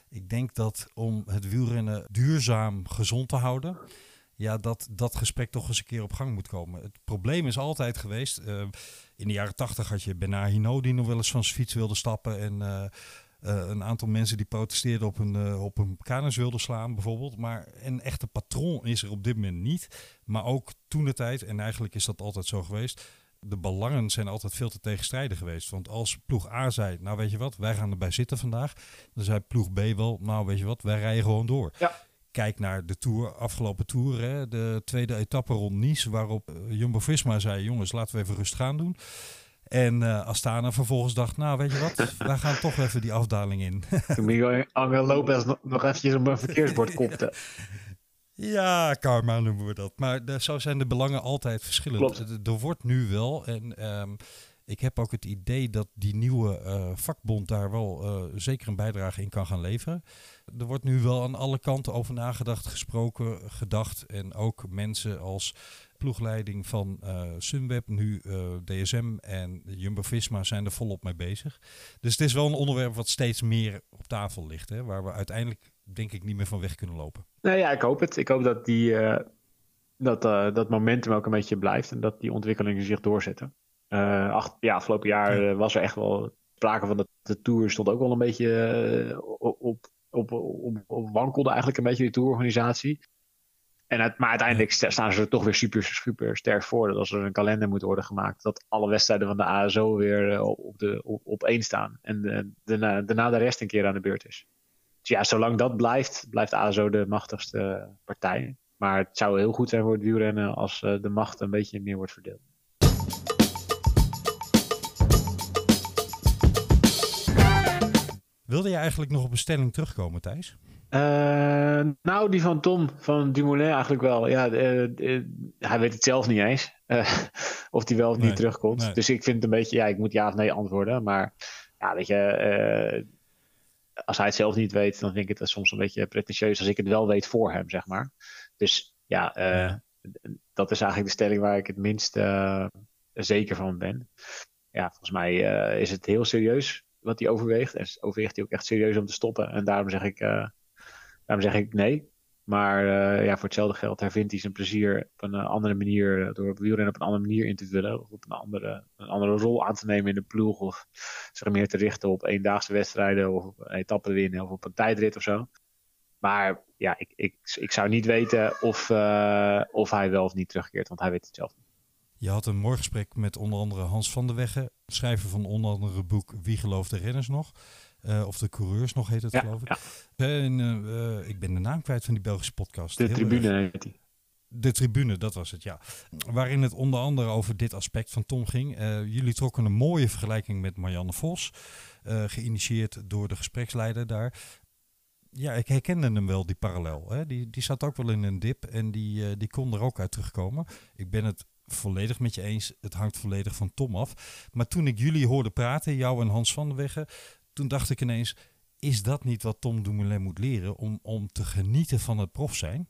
ik denk dat om het wielrennen duurzaam gezond te houden, ja, dat dat gesprek toch eens een keer op gang moet komen. Het probleem is altijd geweest. eh, in de jaren tachtig had je Bernard Hinault die nog wel eens van zijn fiets wilde stappen. En eh, eh, een aantal mensen die protesteerden op een, op een kanus wilden slaan, bijvoorbeeld. Maar een echte patroon is er op dit moment niet. Maar ook toen de tijd, en eigenlijk is dat altijd zo geweest. De belangen zijn altijd veel te tegenstrijdig geweest. Want als ploeg A zei, nou weet je wat, wij gaan erbij zitten vandaag. Dan zei ploeg B wel, nou weet je wat, wij rijden gewoon door. Ja. Kijk naar de tour, afgelopen tour, hè, de tweede etappe rond Nice, waarop eh, Jumbo-Visma zei, jongens, laten we even rustig aan doen. En eh Astana vervolgens dacht, nou weet je wat, wij gaan toch even die afdaling in. Toen Miguel Angel Lopez nog, nog eventjes op een verkeersbord kopte. Ja, karma noemen we dat. Maar de- zo zijn de belangen altijd verschillend. Klopt. Er- wordt nu wel, en ehm, ik heb ook het idee dat die nieuwe eh, vakbond daar wel eh, zeker een bijdrage in kan gaan leveren. Er wordt nu wel aan alle kanten over nagedacht, gesproken, gedacht. En ook mensen als ploegleiding van eh, Sunweb, nu DSM en Jumbo-Visma zijn er volop mee bezig. Dus het is wel een onderwerp wat steeds meer op tafel ligt. Hè, waar we uiteindelijk denk ik niet meer van weg kunnen lopen. Nou ja, ik hoop het. Ik hoop dat die, eh, dat, eh, dat momentum ook een beetje blijft en dat die ontwikkelingen zich doorzetten. Eh ach, ja, afgelopen jaar Ja. was er echt wel sprake van dat de Tour stond ook wel een beetje op, op, op, op, wankelde eigenlijk een beetje die tourorganisatie. En het, maar uiteindelijk staan ze er toch weer super, super sterk voor. Dat als er een kalender moet worden gemaakt, dat alle wedstrijden van de ASO weer op, de, op, op één staan. En de, daarna de rest een keer aan de beurt is. Dus ja, zolang dat blijft, blijft ASO de machtigste partij. Maar het zou heel goed zijn voor het wielrennen als eh, de macht een beetje meer wordt verdeeld. Wilde je eigenlijk nog op een stelling terugkomen, Thijs? Uh, nou, die van Tom van Dumoulin eigenlijk wel. Ja, uh, uh, hij weet het zelf niet eens. of hij wel of niet terugkomt. Nee. Dus ik vind het een beetje, ja, ik moet ja of nee antwoorden. Maar ja, weet je, als hij het zelf niet weet, dan vind ik het soms een beetje pretentieus als ik het wel weet voor hem, zeg maar. Dus ja, ja. dat is eigenlijk de stelling waar ik het minst zeker van ben. Ja, volgens mij is het heel serieus wat hij overweegt. En overweegt hij ook echt serieus om te stoppen. En daarom zeg ik, daarom zeg ik nee. Maar uh, ja, voor hetzelfde geld hervindt hij zijn plezier op een uh, andere manier. Door op wielrennen op een andere manier in te vullen. Of op een andere, een andere rol aan te nemen in de ploeg. Of zich meer te richten op eendaagse wedstrijden. Of op een etappe winnen. Of op een tijdrit of zo. Maar ja, ik, ik, ik zou niet weten of, of hij wel of niet terugkeert. Want hij weet het zelf niet. Je had een mooi gesprek met onder andere Hans van der Wegge, schrijver van onder andere het boek Wie gelooft de renners nog? Uh, of de coureurs nog heet het ja, geloof ik. Ja. En, uh, ik ben de naam kwijt van die Belgische podcast. De Heel tribune erg. heet die. De tribune, dat was het, ja. Waarin het onder andere over dit aspect van Tom ging. Uh, jullie trokken een mooie vergelijking met Marianne Vos. geïnitieerd door de gespreksleider daar. Ja, ik herkende hem wel, die parallel. Hè? Die, die zat ook wel in een dip en die, die kon er ook uit terugkomen. Ik ben het volledig met je eens. Het hangt volledig van Tom af. Maar toen ik jullie hoorde praten, jou en Hans van der Wegge, toen dacht ik ineens: is dat niet wat Tom Dumoulin moet leren om, om te genieten van het prof zijn?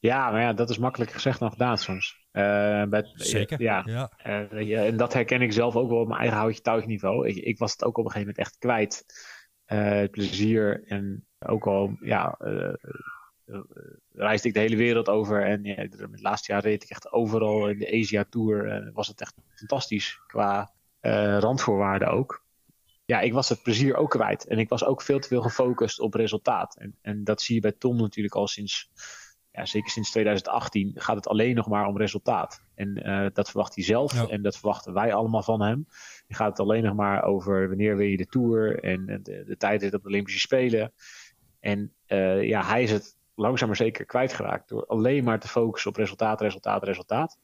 Ja, maar ja, dat is makkelijker gezegd dan gedaan soms. Uh, bij, Zeker. Ja. ja. Uh, ja. En dat herken ik zelf ook wel op mijn eigen houtje touwtje niveau. Ik, ik, was het ook op een gegeven moment echt kwijt. Uh, het plezier en ook al ja, reisde ik de hele wereld over. En ja, het laatste jaar reed ik echt overal in de Asia Tour. En was het echt fantastisch qua randvoorwaarden ook. Ja, ik was het plezier ook kwijt. En ik was ook veel te veel gefocust op resultaat. En, en dat zie je bij Tom natuurlijk al sinds, ja, zeker sinds 2018, gaat het alleen nog maar om resultaat. En uh, dat verwacht hij zelf Ja. en dat verwachten wij allemaal van hem. Dan gaat het alleen nog maar over wanneer wil je de Tour en de, de tijdrit op de Olympische Spelen. En uh, ja, hij is het langzaam maar zeker kwijtgeraakt door alleen maar te focussen op resultaat, resultaat, resultaat.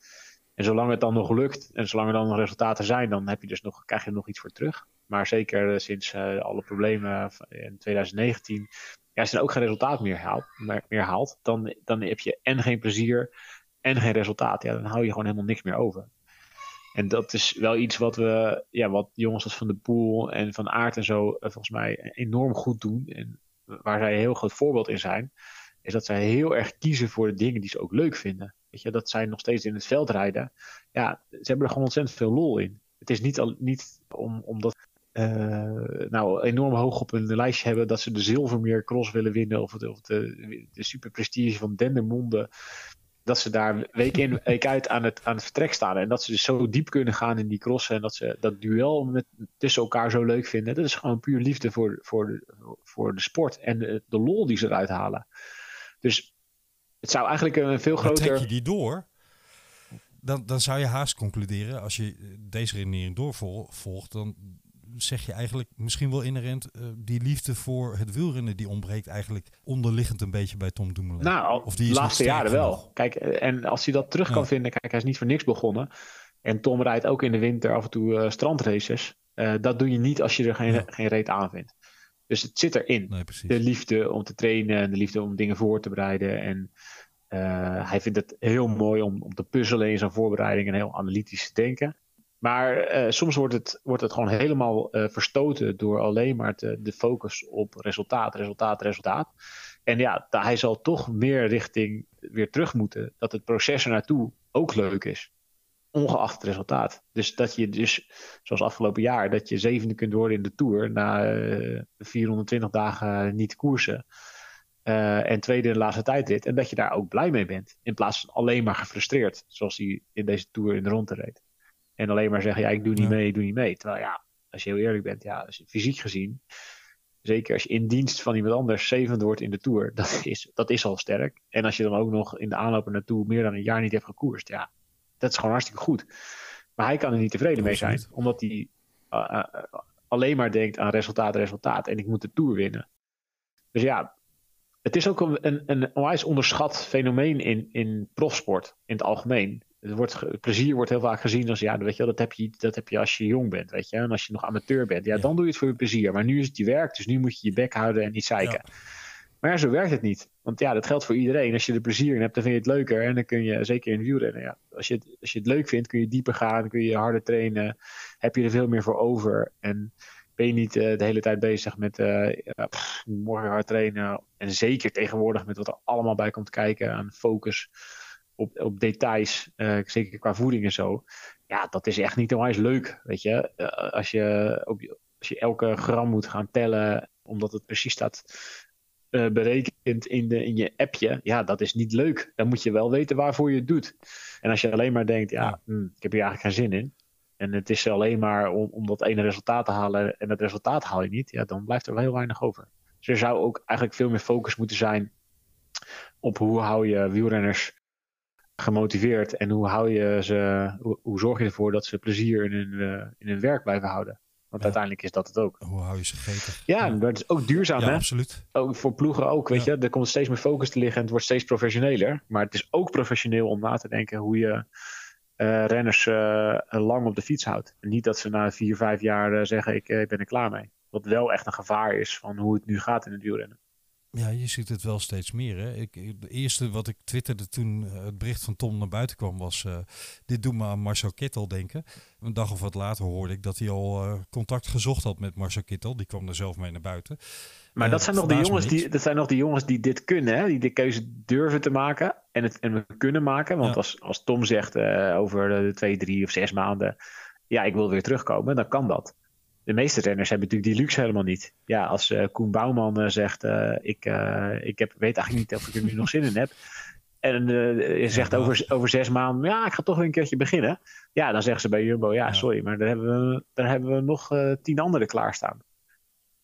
En zolang het dan nog lukt en zolang er dan nog resultaten zijn, dan heb je dus nog, krijg je er nog iets voor terug. Maar zeker uh, sinds uh, alle problemen in 2019, ja, als je er ook geen resultaat meer haalt, meer haalt dan, dan heb je en geen plezier en geen resultaat. Ja, dan hou je gewoon helemaal niks meer over. En dat is wel iets wat we, ja, wat jongens als Van de Poel en Van Aert en zo, uh, volgens mij enorm goed doen. En waar zij een heel groot voorbeeld in zijn, is dat zij heel erg kiezen voor de dingen die ze ook leuk vinden. Weet je, dat zij nog steeds in het veld rijden. Ja, ze hebben er gewoon ontzettend veel lol in. Het is niet, al, niet om, omdat nou enorm hoog op hun lijstje hebben dat ze de Zilvermeer Cross willen winnen of, de, of de, de super prestige van Dendermonde. Dat ze daar week in, week uit aan het, aan het vertrek staan. En dat ze dus zo diep kunnen gaan in die crossen. En dat ze dat duel met, tussen elkaar zo leuk vinden. Dat is gewoon puur liefde voor, voor, de, voor de sport. En de, de lol die ze eruit halen. Dus het zou eigenlijk een veel groter... Maar trek je die door, dan, dan zou je haast concluderen... als je deze redenering doorvolgt... dan zeg je eigenlijk misschien wel inherent... Uh, die liefde voor het wielrennen... die ontbreekt eigenlijk onderliggend een beetje bij Tom Dumoulin. Nou, of die de laatste jaren wel. Kijk, en als hij dat terug ja. kan vinden... Kijk, hij is niet voor niks begonnen. En Tom rijdt ook in de winter af en toe uh, strandraces. Uh, dat doe je niet als je er geen, ja. geen reet aan vindt. Dus het zit erin. Nee, de liefde om te trainen en de liefde om dingen voor te bereiden. En hij vindt het heel mooi om, om te puzzelen in zijn voorbereiding en heel analytisch te denken. Maar uh, soms wordt het, wordt het gewoon helemaal uh, verstoten door alleen maar de focus op resultaat, resultaat, resultaat. En ja, hij zal toch meer richting weer terug moeten. Dat het proces er naartoe ook leuk is ongeacht het resultaat. Dus dat je dus, zoals afgelopen jaar, dat je zevende kunt worden in de Tour na uh, 420 dagen niet koersen. En tweede in de laatste tijdrit. En dat je daar ook blij mee bent. In plaats van alleen maar gefrustreerd, zoals hij in deze Tour in de ronde reed. En alleen maar zeggen, ja, ik doe niet mee, ik doe niet mee. Terwijl ja, als je heel eerlijk bent, ja, je fysiek gezien, zeker als je in dienst van iemand anders zevende wordt in de Tour, dat is, dat is al sterk. En als je dan ook nog in de aanloop naartoe meer dan een jaar niet hebt gekoerst, ja, dat is gewoon hartstikke goed. Maar hij kan er niet tevreden mee zijn, omdat hij uh, uh, alleen maar denkt aan resultaat, resultaat. En ik moet de Tour winnen. Dus ja, het is ook een, een, een onwijs onderschat fenomeen in, in profsport in het algemeen. Het wordt, plezier wordt heel vaak gezien als, ja, weet je, dat, heb je, dat heb je als je jong bent, weet je. En als je nog amateur bent, ja, dan doe je het voor je plezier. Maar nu is het je werk, dus nu moet je je bek houden en niet zeiken. Ja. Maar ja, zo werkt het niet. Want ja, dat geldt voor iedereen. Als je er plezier in hebt, dan vind je het leuker. En dan kun je, zeker in wielrennen, ja, als, je het, als je het leuk vindt, kun je dieper gaan, kun je harder trainen. Heb je er veel meer voor over. En ben je niet uh, de hele tijd bezig met uh, pff, morgen hard trainen. En zeker tegenwoordig met wat er allemaal bij komt kijken aan focus op, op details, uh, zeker qua voeding en zo. Ja, dat is echt niet onwijs leuk, weet je. als, je op, als je elke gram moet gaan tellen, omdat het precies staat berekend in, de, in je appje. Ja, dat is niet leuk. Dan moet je wel weten waarvoor je het doet. En als je alleen maar denkt, ja, ja. Hm, ik heb hier eigenlijk geen zin in en het is alleen maar om, om dat ene resultaat te halen en het resultaat haal je niet, ja, dan blijft er wel heel weinig over. Dus er zou ook eigenlijk veel meer focus moeten zijn op hoe hou je wielrenners gemotiveerd en hoe, hou je ze, hoe, hoe zorg je ervoor dat ze plezier in hun, uh, in hun werk blijven houden. Want ja. uiteindelijk is dat het ook. Hoe hou je ze gretig? Ja, dat is ook duurzaam, ja, hè? absoluut. Ook voor ploegen ook, weet je. Er komt steeds meer focus te liggen en het wordt steeds professioneler. Maar het is ook professioneel om na te denken hoe je uh, renners uh, lang op de fiets houdt. En niet dat ze na vier, vijf jaar zeggen ik, ik ben er klaar mee. Wat wel echt een gevaar is van hoe het nu gaat in het wielrennen. Ja, je ziet het wel steeds meer. Hè? Ik, de eerste wat ik twitterde toen het bericht van Tom naar buiten kwam was... dit doet me aan Marcel Kittel denken. Een dag of wat later hoorde ik dat hij al contact gezocht had met Marcel Kittel. Die kwam er zelf mee naar buiten. Maar dat zijn, nog de jongens die, dat zijn nog de jongens die dit kunnen, hè? die de keuze durven te maken en het en we kunnen maken. Want ja. als, als Tom zegt over de twee, drie of zes maanden, ja, ik wil weer terugkomen, dan kan dat. De meeste renners hebben natuurlijk die luxe helemaal niet. Ja, als uh, Koen Bouwman uh, zegt, ik, ik heb, weet eigenlijk niet of ik er nu nog zin in heb. En je zegt over, over zes maanden, ja, ik ga toch weer een keertje beginnen. Ja, dan zeggen ze bij Jumbo, ja, ja. sorry, maar daar hebben we, daar hebben we nog tien anderen klaarstaan.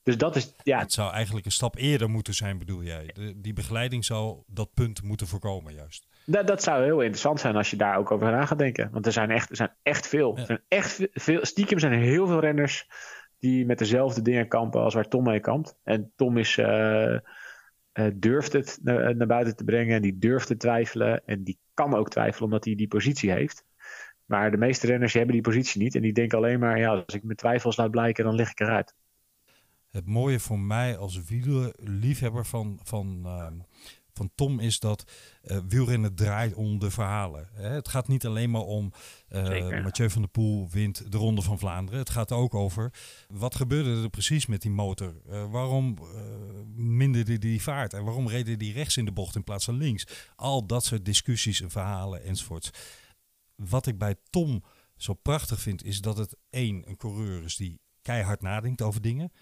Dus dat is, ja. Het zou eigenlijk een stap eerder moeten zijn, bedoel jij? De, die begeleiding zou dat punt moeten voorkomen, juist. Dat, dat zou heel interessant zijn als je daar ook over na gaat denken. Want er zijn echt, er zijn echt veel. Ja. Er zijn echt veel. Stiekem zijn er heel veel renners die met dezelfde dingen kampen als waar Tom mee kampt. En Tom is, uh, uh, durft het naar, naar, buiten te brengen. En die durft te twijfelen. En die kan ook twijfelen omdat hij die positie heeft. Maar de meeste renners hebben die positie niet. En die denken alleen maar, ja, als ik mijn twijfels laat blijken, dan lig ik eruit het mooie voor mij als wielerliefhebber van, van, uh, van Tom is dat uh, wielrennen draait om de verhalen. Hè? Het gaat niet alleen maar om uh, Mathieu van der Poel wint de Ronde van Vlaanderen. Het gaat ook over wat gebeurde er precies met die motor. Uh, waarom minderde die vaart en waarom reden die rechts in de bocht in plaats van links. Al dat soort discussies en verhalen enzovoorts. Wat ik bij Tom zo prachtig vind is dat het één, een coureur is die keihard nadenkt over dingen.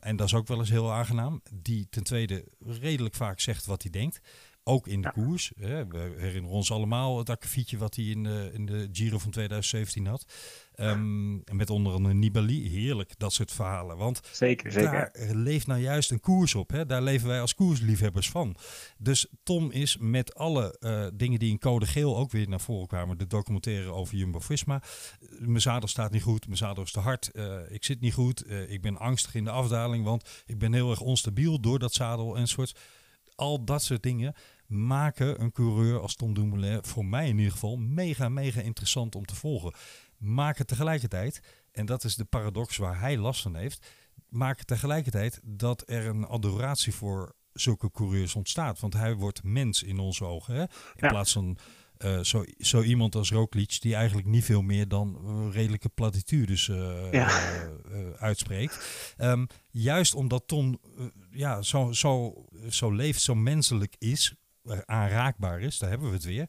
En dat is ook wel eens heel aangenaam. Die ten tweede redelijk vaak zegt wat hij denkt. Ook in de ja. koers. Hè. We herinneren ons allemaal het akkefietje wat hij in de, in de Giro van 2017 had. Um, met onder andere Nibali. Heerlijk, dat soort verhalen. Want zeker, zeker. daar leeft nou juist een koers op. Hè. Daar leven wij als koersliefhebbers van. Dus Tom is met alle uh, dingen die in code geel ook weer naar voren kwamen. De documentaire over Jumbo-Visma. Mijn zadel staat niet goed. Mijn zadel is te hard. Uh, ik zit niet goed. Uh, ik ben angstig in de afdaling. Want ik ben heel erg onstabiel door dat zadel enzovoort. Al dat soort dingen maken een coureur als Tom Dumoulin voor mij in ieder geval mega, mega interessant om te volgen. Maken tegelijkertijd, en dat is de paradox waar hij last van heeft, maken tegelijkertijd dat er een adoratie voor zulke coureurs ontstaat. Want hij wordt mens in onze ogen. Hè? In ja. plaats van uh, zo, zo, iemand als Roglic die eigenlijk niet veel meer dan redelijke platitudes uh, ja. uitspreekt. Um, juist omdat Tom ja, zo, zo, zo leeft, zo menselijk is, aanraakbaar is, daar hebben we het weer.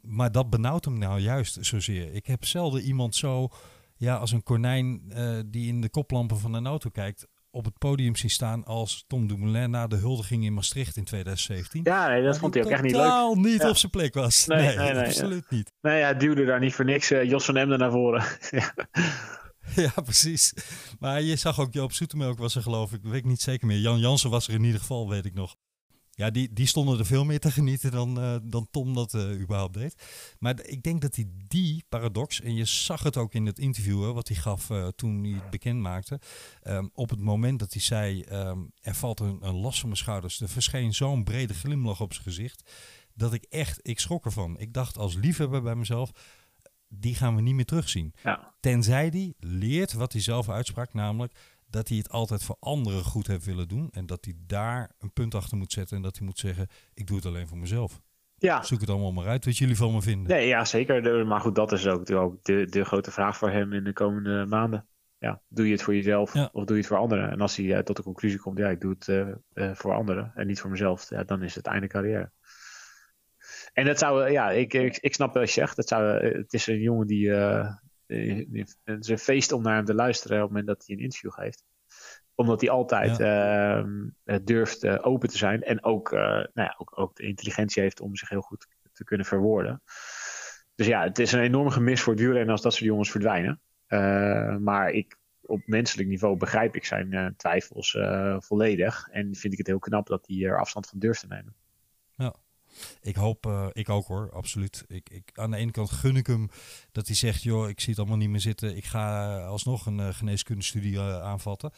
Maar dat benauwt hem nou juist zozeer. Ik heb zelden iemand zo, ja, als een konijn uh, die in de koplampen van een auto kijkt, op het podium zien staan als Tom Dumoulin na de huldiging in Maastricht in 2017. Ja, nee, dat vond hij ook echt niet leuk. Totaal niet ja. op zijn plek was. Nee, nee, nee, nee absoluut ja. niet. Nee, hij duwde daar niet voor niks uh, Jos van Emden naar voren. Ja, precies. Maar je zag ook Joop Zoetemelk was er geloof ik, weet ik niet zeker meer. Jan Jansen was er in ieder geval, weet ik nog. Ja, die, die stonden er veel meer te genieten dan, uh, dan Tom dat uh, überhaupt deed. Maar ik denk dat hij die paradox, en je zag het ook in het interview wat hij gaf uh, toen hij het bekend maakte. Um, op het moment dat hij zei, um, er valt een, een last van mijn schouders. Er verscheen zo'n brede glimlach op zijn gezicht. Dat ik echt, ik schrok ervan. Ik dacht als liefhebber bij mezelf, die gaan we niet meer terugzien. Ja. Tenzij die leert wat hij zelf uitsprak, namelijk dat hij het altijd voor anderen goed heeft willen doen. En dat hij daar een punt achter moet zetten. En dat hij moet zeggen, ik doe het alleen voor mezelf. Ja. Zoek het allemaal maar uit wat jullie van me vinden. Nee, ja, zeker. Maar goed, dat is ook, de, de grote vraag voor hem in de komende maanden. Ja, doe je het voor jezelf Ja. of doe je het voor anderen? En als hij uh, tot de conclusie komt, ja, ik doe het uh, uh, voor anderen en niet voor mezelf, ja, dan is het einde carrière. En dat zou, ja, ik, ik, ik snap wat je zegt. Dat zou, het is een jongen die, het is een feest om naar hem te luisteren op het moment dat hij een interview geeft omdat hij altijd ja. uh, durft uh, open te zijn. En ook, uh, nou ja, ook, ook, de intelligentie heeft om zich heel goed te kunnen verwoorden. Dus ja, het is een enorm gemis voor het wielrennen als dat soort jongens verdwijnen. maar ik, op menselijk niveau begrijp ik zijn twijfels volledig. En vind ik het heel knap dat hij er afstand van durft te nemen. Ik hoop, uh, ik ook hoor, absoluut. Ik, ik, aan de ene kant gun ik hem dat hij zegt, joh, ik zie het allemaal niet meer zitten. Ik ga alsnog een uh, geneeskundestudie aanvatten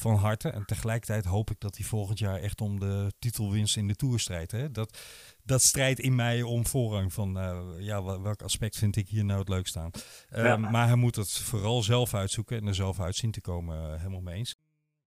van harte. En tegelijkertijd hoop ik dat hij volgend jaar echt om de titelwinst in de Tour strijdt. Hè? Dat, dat strijdt in mij om voorrang van uh, ja, welk aspect vind ik hier nou het leukst aan. Uh, ja. Maar hij moet het vooral zelf uitzoeken en er zelf uit zien te komen, uh, helemaal mee eens.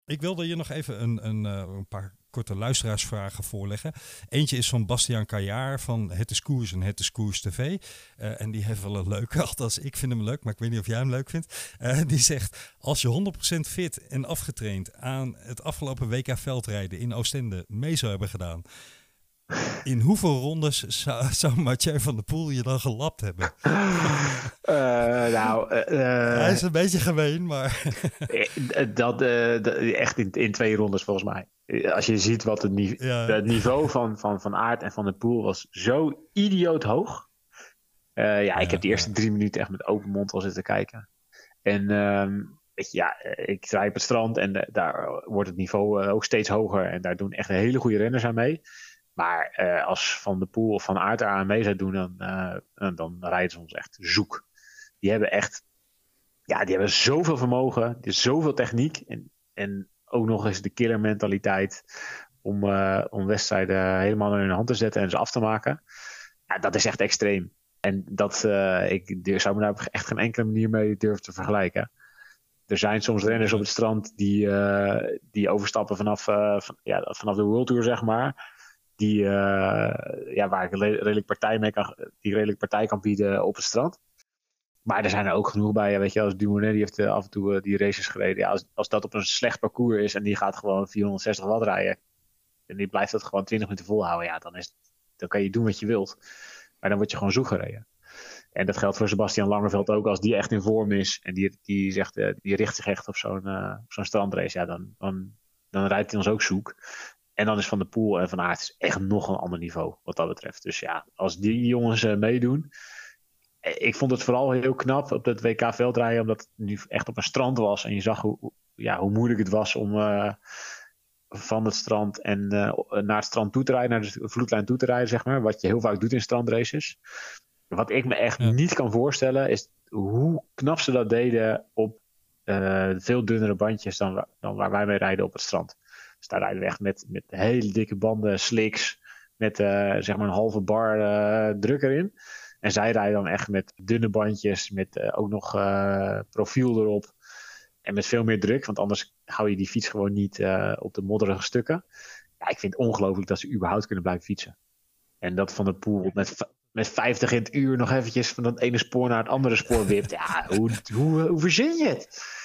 Ik wilde je nog even een, een, een paar korte luisteraarsvragen voorleggen. Eentje is van Bastiaan Kajaar van Het is en Het is TV. Uh, en die heeft wel een leuke, althans ik vind hem leuk, maar ik weet niet of jij hem leuk vindt. Uh, die zegt, als je 100% fit en afgetraind aan het afgelopen WK veldrijden in Oostende mee zou hebben gedaan... In hoeveel rondes zou, zou Mathieu van der Poel je dan gelapt hebben? Uh, nou, uh, hij is een beetje gemeen, maar. dat, uh, echt in, in twee rondes volgens mij. Als je ziet wat het, niveau, ja. het niveau van, van, van Aert en van der Poel was zo idioot hoog. ja, ik ja, heb die eerste drie minuten echt met open mond al zitten kijken. En um, weet je, ja, ik draai op het strand en daar wordt het niveau ook steeds hoger. En daar doen echt hele goede renners aan mee. Maar uh, als Van de Poel of Van Aert eraan mee zou doen, dan, uh, dan rijden ze ons echt zoek. Die hebben echt, ja, die hebben zoveel vermogen, die zoveel techniek en, en ook nog eens de killer mentaliteit om, uh, om wedstrijden helemaal in hun hand te zetten en ze af te maken. Ja, dat is echt extreem. En dat, ik zou me daar op echt geen enkele manier mee durven te vergelijken. Er zijn soms renners op het strand die, die overstappen vanaf, van, ja, vanaf de World Tour, zeg maar die, uh, ja, waar ik redelijk partij mee kan, die redelijk partij kan bieden op het strand. Maar er zijn er ook genoeg bij. Weet je, als Dumoulin die heeft uh, af en toe uh, die races gereden. Ja, als, als dat op een slecht parcours is en die gaat gewoon 460 watt rijden. En die blijft dat gewoon 20 minuten volhouden. Ja, dan, is, dan kan je doen wat je wilt. Maar dan word je gewoon zoek gereden. En dat geldt voor Sebastian Langerveld ook. Als die echt in vorm is en die, die, zegt, die richt zich echt op zo'n zo'n strandrace. Ja, dan, dan, dan rijdt hij ons ook zoek. En dan is Van de Poel en Van Aert echt nog een ander niveau wat dat betreft. Dus ja, als die jongens uh, meedoen. Ik vond het vooral heel knap op dat WK veldrijden, omdat het nu echt op een strand was. En je zag hoe, ja, hoe moeilijk het was om uh, van het strand en uh, naar het strand toe te rijden, naar de vloedlijn toe te rijden, zeg maar. Wat je heel vaak doet in strandraces. Wat ik me echt ja. niet kan voorstellen, is hoe knap ze dat deden op veel dunnere bandjes dan, dan waar wij mee rijden op het strand. Dus daar rijden we echt met, met hele dikke banden, slicks, met uh, zeg maar een halve bar uh, druk erin. En zij rijden dan echt met dunne bandjes, met uh, ook nog profiel erop. En met veel meer druk, want anders hou je die fiets gewoon niet op de modderige stukken. Ja, ik vind het ongelooflijk dat ze überhaupt kunnen blijven fietsen. En dat Van de Poel met, met 50 in het uur nog eventjes van dat ene spoor naar het andere spoor wipt. Ja, hoe, hoe, hoe verzin je het?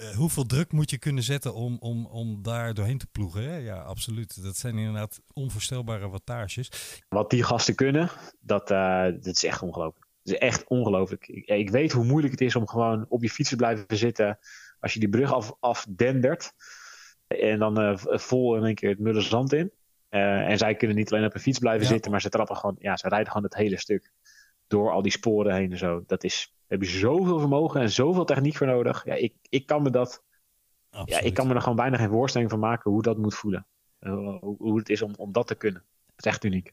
Uh, hoeveel druk moet je kunnen zetten om, om, om daar doorheen te ploegen? Hè? Ja, absoluut. Dat zijn inderdaad onvoorstelbare wattages. Wat die gasten kunnen, dat, uh, dat is echt ongelooflijk. Dat is echt ongelooflijk. Ik, ik, weet hoe moeilijk het is om gewoon op je fiets te blijven zitten. Als je die brug af, afdendert. En dan uh, vol in één keer het mulle zand in. en zij kunnen niet alleen op een fiets blijven ja. zitten, maar ze trappen gewoon, ja, ze rijden gewoon het hele stuk. Door al die sporen heen en zo. Dat is, daar heb je zoveel vermogen en zoveel techniek voor nodig. Ja, ik, ik kan me dat, ja, ik kan me er gewoon bijna geen voorstelling van maken hoe dat moet voelen. Eh, hoe, hoe het is om, om dat te kunnen. Het is echt uniek.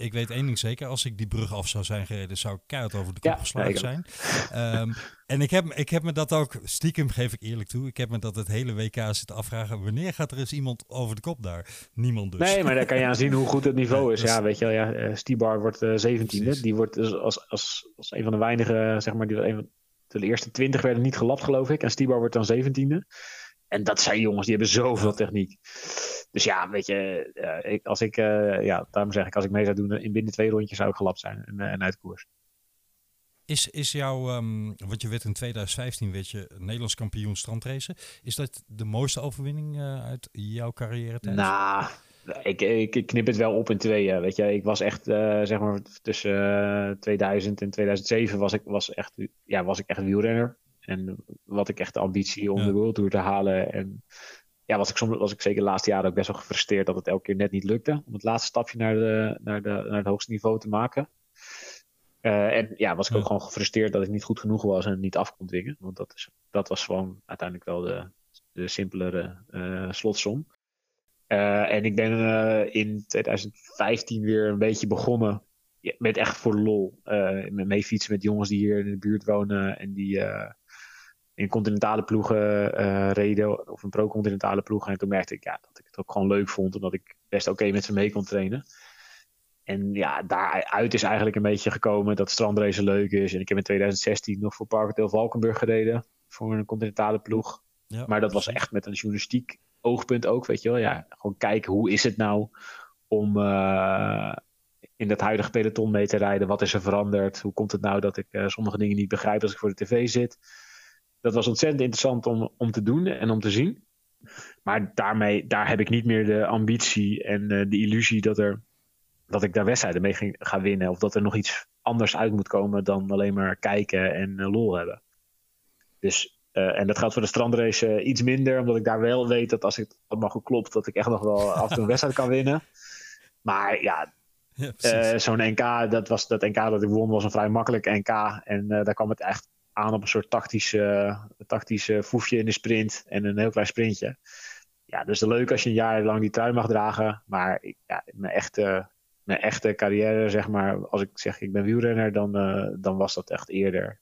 Ik weet één ding zeker, als ik die brug af zou zijn gereden, zou ik keihard over de kop Ja, geslagen zijn. Ehm, en ik heb, ik heb me dat ook, stiekem geef ik eerlijk toe, ik heb me dat het hele WK zitten afvragen, wanneer gaat er eens iemand over de kop daar? Niemand dus. Nee, maar daar kan je aan zien hoe goed het niveau is. is- Ja, weet je wel. Ja, eh, Stibar wordt eh, 17e. Precies. Die wordt dus als, als, als een van de weinige, zeg maar, die een van de eerste 20 werden niet gelapt, geloof ik. En Stibar wordt dan 17e. En dat zijn jongens, die hebben zoveel techniek. Dus ja, weet je, eh, ik, als ik, eh, ja, daarom zeg ik, als ik mee zou doen, in binnen twee rondjes zou ik gelapt zijn en, eh, en uit koers. Is, is jouw, ehm, want je werd in 2015 werd je Nederlands kampioen strandracen. Is dat de mooiste overwinning uit jouw carrière? Nou, ik, ik, ik knip het wel op in tweeën. Weet je, ik was echt, zeg maar, tussen eh, 2000 en 2007 was ik, was, echt, ja, was ik echt wielrenner. En wat ik echt de ambitie om Ja. de World Tour te halen. En ja, was ik, soms, was ik zeker de laatste jaren ook best wel gefrustreerd dat het elke keer net niet lukte. Om het laatste stapje naar, de, naar, de, naar het hoogste niveau te maken. Eh, en ja, was ik ook Ja. gewoon gefrustreerd dat ik niet goed genoeg was en het niet af kon dwingen. Want dat, is, dat was gewoon uiteindelijk wel de, de simpelere eh, slotsom. Eh, en ik ben in 2015 weer een beetje begonnen. Met echt voor lol. met mee fietsen met jongens die hier in de buurt wonen. En die in continentale ploegen eh, reden. Of een pro-continentale ploeg. En toen merkte ik ja, dat ik het ook gewoon leuk vond. Omdat ik best oké met ze mee kon trainen. En ja, daaruit is eigenlijk een beetje gekomen dat strandrace leuk is. En ik heb in 2016 nog voor Parkhotel Valkenburg gereden. Voor een continentale ploeg. Ja, Maar dat was echt met een journalistiek oogpunt ook, weet je wel. Ja, gewoon kijken hoe is het nou om eh, in dat huidige peloton mee te rijden. Wat is er veranderd? Hoe komt het nou dat ik eh, sommige dingen niet begrijp als ik voor de tv zit? Dat was ontzettend interessant om, om te doen en om te zien. Maar daarmee, daar heb ik niet meer de ambitie en eh, de illusie dat, er, dat ik daar wedstrijden mee ging, ga winnen. Of dat er nog iets anders uit moet komen dan alleen maar kijken en eh, lol hebben. Dus eh, en dat gaat voor de strandrace iets minder, omdat ik daar wel weet dat als ik het allemaal goed klopt, dat ik echt nog wel af en toe een wedstrijd kan winnen. Maar ja, zo'n NK, dat, was, dat NK dat ik won, was een vrij makkelijk NK. En daar kwam het echt aan op een soort tactisch, eh, tactisch eh, foefje in de sprint en een heel klein sprintje. Ja, dus leuk als je een jaar lang die trui mag dragen. Maar ja, mijn, echte, mijn echte carrière, zeg maar, als ik zeg ik ben wielrenner, dan, eh, dan was dat echt eerder.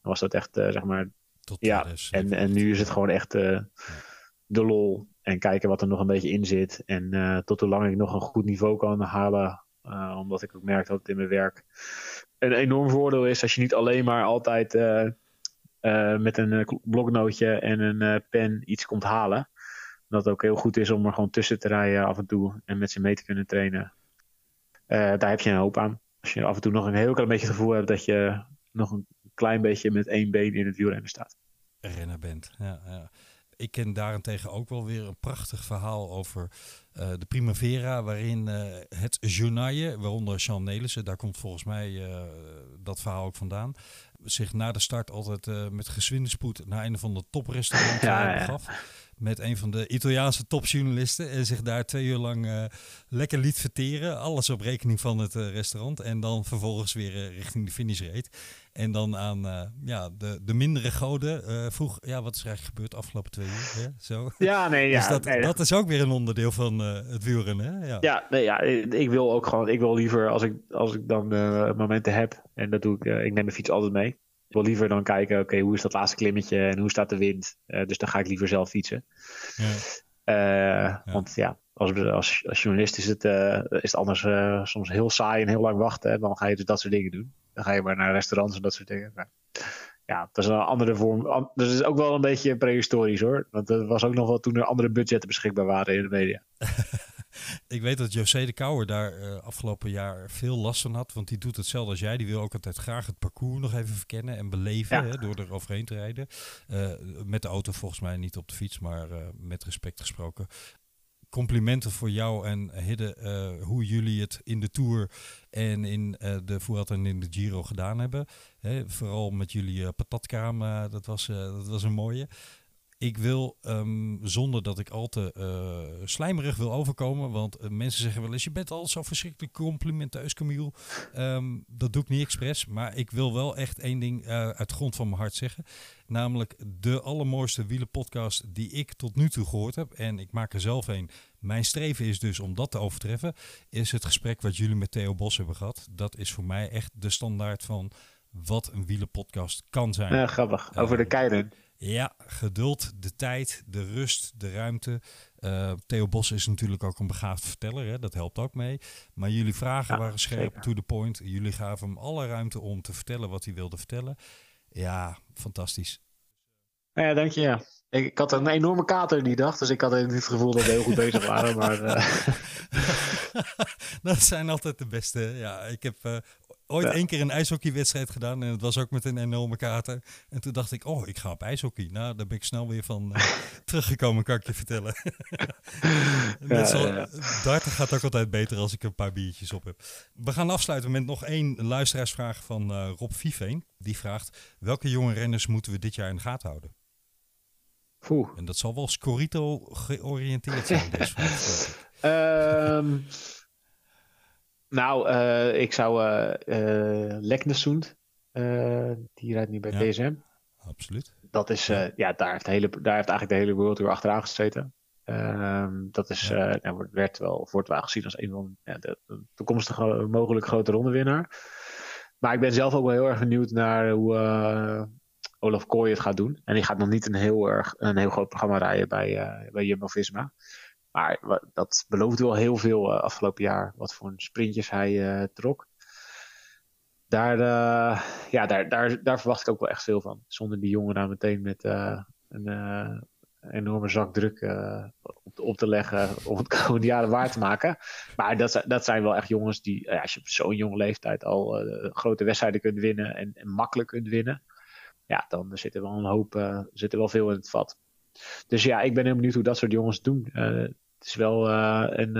Dan was dat echt, eh, zeg maar, Tot ja, 2007. en, en nu is het gewoon echt eh, de lol. En kijken wat er nog een beetje in zit. En tot hoe lang ik nog een goed niveau kan halen. Omdat ik ook merk dat het in mijn werk een enorm voordeel is. Als je niet alleen maar altijd eh, eh, met een eh, bloknootje en een pen iets komt halen. Dat het ook heel goed is om er gewoon tussen te rijden af en toe. En met ze mee te kunnen trainen. Daar heb je een hoop aan. Als je af en toe nog een heel klein beetje het gevoel hebt dat je nog een klein beetje met één been in het wielrennen staat. renner bent. Ja, ja. Ik ken daarentegen ook wel weer een prachtig verhaal over eh, de Primavera, waarin eh, het journaille, waaronder Jean Nelissen, daar komt volgens mij eh, dat verhaal ook vandaan, zich na de start altijd met gezwinde spoed naar een van de toprestaurant Ja, ja, ja. begaf. Met een van de Italiaanse topjournalisten. En zich daar twee uur lang eh, lekker liet verteren. Alles op rekening van het eh, restaurant. En dan vervolgens weer eh, richting de finish reed. En dan aan eh, ja, de, de mindere goden eh, vroeg... Ja, wat is er eigenlijk gebeurd de afgelopen twee uur? Hè? Zo. Ja, nee, ja. dus dat, nee, dat is ook weer een onderdeel van eh, het wielrennen. Hè? Ja. Ja, nee, ja, ik wil ook gewoon, ik wil liever als ik, als ik dan eh, momenten heb, en dat doe ik, eh, ik neem mijn fiets altijd mee. Ik wil liever dan kijken, oké, hoe is dat laatste klimmetje en hoe staat de wind? Eh, dus dan ga ik liever zelf fietsen. Ja. Eh, Want ja, als, als, als journalist is het, eh, is het anders soms heel saai en heel lang wachten. Hè? Dan ga je dus dat soort dingen doen. Dan ga je maar naar restaurants en dat soort dingen. Maar, ja, dat is een andere vorm. an- Dat is ook wel een beetje prehistorisch hoor. Want er was ook nog wel toen er andere budgetten beschikbaar waren in de media. Ik weet dat José de Kouwer daar eh, afgelopen jaar veel last van had. Want die doet hetzelfde als jij. Die wil ook altijd graag het parcours nog even verkennen en beleven. Ja. Hè, door er overheen te rijden. Eh, met de auto volgens mij, niet op de fiets. Maar eh, met respect gesproken. Complimenten voor jou en Hidde. hoe jullie het in de Tour en in de Vuelta en in de Giro gedaan hebben. Hè, vooral met jullie patatkraam. dat, was, dat was een mooie. Ik wil, ehm, zonder dat ik al te eh, slijmerig wil overkomen, want eh, mensen zeggen wel eens, je bent al zo verschrikkelijk complimenteus, Camille. Ehm, dat doe ik niet expres, maar ik wil wel echt één ding eh, uit de grond van mijn hart zeggen. Namelijk de allermooiste wielenpodcast die ik tot nu toe gehoord heb. En ik maak er zelf een. Mijn streven is dus om dat te overtreffen. Is het gesprek wat jullie met Theo Bos hebben gehad. Dat is voor mij echt de standaard van wat een wielenpodcast kan zijn. Ja, grappig. Over de keilen. Ja, geduld, de tijd, de rust, de ruimte. Eh, Theo Bos is natuurlijk ook een begaafd verteller, hè? dat helpt ook mee. Maar jullie vragen Ja, waren scherp, zeker. to the point. Jullie gaven hem alle ruimte om te vertellen wat hij wilde vertellen. Ja, fantastisch. Ja, dank je. Ja. Ik, ik had een enorme kater die dag, dus ik had het gevoel dat we heel goed bezig waren. Maar eh, dat zijn altijd de beste. Ja, ik heb eh, ooit Ja. één keer een ijshockeywedstrijd gedaan en het was ook met een enorme kater. En toen dacht ik, oh, ik ga op ijshockey. Nou, daar ben ik snel weer van eh, teruggekomen, kan ik je vertellen. Net zo, ja, ja. Darten gaat ook altijd beter als ik een paar biertjes op heb. We gaan afsluiten met nog één luisteraarsvraag van Rob Viveen. Die vraagt, welke jonge renners moeten we dit jaar in de gaten houden? En dat zal wel Scorito georiënteerd zijn, ik. Ehm, nou, eh, ik zou Leknesund, eh, die rijdt nu bij Ja. DSM. Absoluut. Dat is, ja, daar heeft, de hele, daar heeft eigenlijk de hele World Tour achteraan gezeten. Ehm, dat is, Ja. nou, werd wel, wordt wel gezien als een van ja, de, de toekomstige mogelijk grote rondewinnaar. Maar ik ben zelf ook wel heel erg benieuwd naar hoe Olaf Kooi het gaat doen. En die gaat nog niet een heel, erg, een heel groot programma rijden bij, bij Jumbo-Visma. Maar dat belooft wel heel veel eh, afgelopen jaar. Wat voor sprintjes hij eh, trok. Daar, ja, daar, daar, daar verwacht ik ook wel echt veel van. Zonder die jongen daar meteen met een enorme zak druk op, op te leggen om het komende jaren waar te maken. Maar dat, dat zijn wel echt jongens die, als je op zo'n jonge leeftijd al grote wedstrijden kunt winnen en, en makkelijk kunt winnen. Ja, dan zit er wel een hoop, eh, zit er wel veel in het vat. Dus ja, ik ben heel benieuwd hoe dat soort jongens het doen. Eh, het is wel eh, een,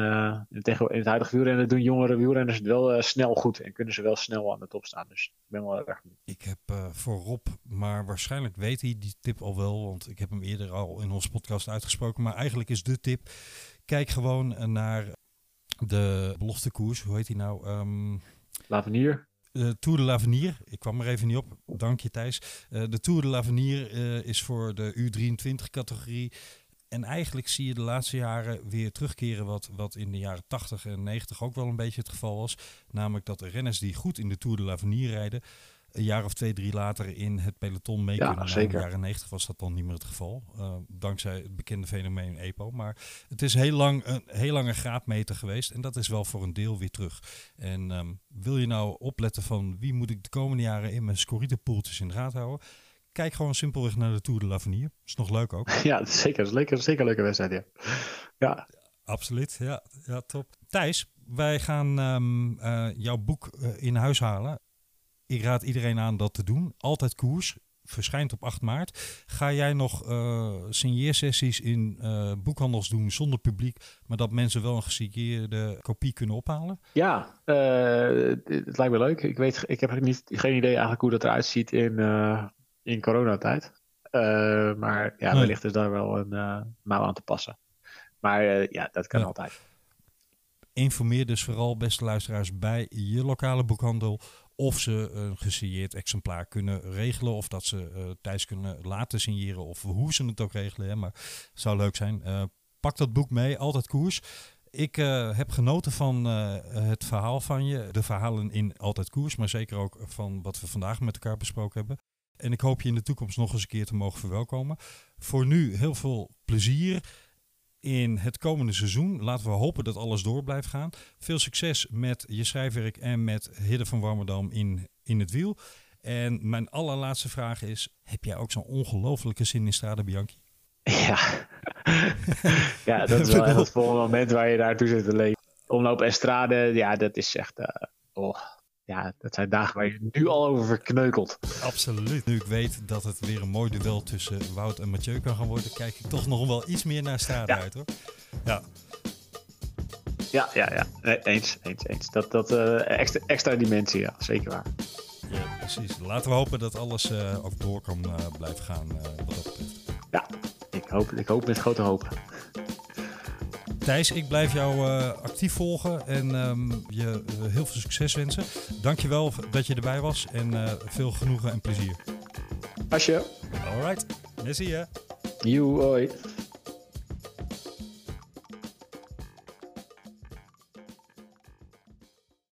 in, tegen, in het huidige wielrennen doen jongere wielrenners het wel snel goed. En kunnen ze wel snel aan de top staan. Dus ik ben wel erg benieuwd. Ik heb voor Rob, maar waarschijnlijk weet hij die tip al wel, want ik heb hem eerder al in onze podcast uitgesproken. Maar eigenlijk is de tip, kijk gewoon naar de beloftekoers. Hoe heet die nou? Ehm Lavenier. De Tour de l'Avenir. Ik kwam er even niet op. Dank je Thijs. Eh, de Tour de l'Avenir eh, is voor de U23 categorie. En eigenlijk zie je de laatste jaren weer terugkeren wat, wat in de jaren 80 en 90 ook wel een beetje het geval was. Namelijk dat de renners die goed in de Tour de l'Avenir rijden, een jaar of twee, drie later in het peloton mee Ja, kunnen. Zeker. in de jaren 90 was dat dan niet meer het geval. eh, dankzij het bekende fenomeen EPO. Maar het is heel lang een heel lange graadmeter geweest. En dat is wel voor een deel weer terug. En ehm, wil je nou opletten van wie moet ik de komende jaren in mijn scorrietenpoeltjes in de gaten houden? Kijk gewoon simpelweg naar de Tour de l'Avenir. Is nog leuk ook. Ja, zeker. Is lekker, zeker een leuke wedstrijd. Ja. ja. Absoluut, ja, ja, top. Thijs, wij gaan ehm, eh, jouw boek eh, in huis halen. Ik raad iedereen aan dat te doen. Altijd koers. Verschijnt op 8 maart. Ga jij nog eh signeersessies in eh, boekhandels doen zonder publiek, maar dat mensen wel een gesigneerde kopie kunnen ophalen? Ja, eh, het, lijkt me leuk. Ik, weet, ik heb niet, geen idee eigenlijk hoe dat eruit ziet in, in coronatijd. Maar ja, wellicht is daar wel een mouw aan te passen. Maar ja, dat kan Ja. altijd. Informeer dus vooral, beste luisteraars, bij je lokale boekhandel of ze een gesigneerd exemplaar kunnen regelen. Of dat ze eh Thijs kunnen laten signeren of hoe ze het ook regelen. Hè. Maar het zou leuk zijn. Eh, pak dat boek mee, altijd koers. Ik eh, heb genoten van het verhaal van je. De verhalen in Altijd Koers, maar zeker ook van wat we vandaag met elkaar besproken hebben. En ik hoop je in de toekomst nog eens een keer te mogen verwelkomen. Voor nu heel veel plezier in het komende seizoen. Laten we hopen dat alles door blijft gaan. Veel succes met je schrijfwerk en met Hidde van Warmerdam in, in het wiel. En mijn allerlaatste vraag is, heb jij ook zo'n ongelofelijke zin in Strade Bianchi? Ja. ja, dat is wel echt het volgende moment waar je daartoe zit te leven. Omloop Estrade, ja, dat is echt... eh, oh, ja, dat zijn dagen waar je nu al over verkneukelt. Absoluut. Nu ik weet dat het weer een mooi duel tussen Wout en Mathieu kan gaan worden, kijk ik toch nog wel iets meer naar Strade Ja. uit hoor. Ja, Ja, ja, ja. Eens, eens, eens. Dat, dat eh, extra, extra dimensie, ja. Zeker waar. ja, precies. Laten we hopen dat alles eh, ook door kan eh, blijven gaan wat dat betreft. Ja, ik hoop, ik hoop met grote hoop. Thijs, ik blijf jou uh, actief volgen en um, je uh, heel veel succes wensen. Dankjewel dat je erbij was en uh, veel genoegen en plezier. Asje. Alright, merci hè. You, hoi.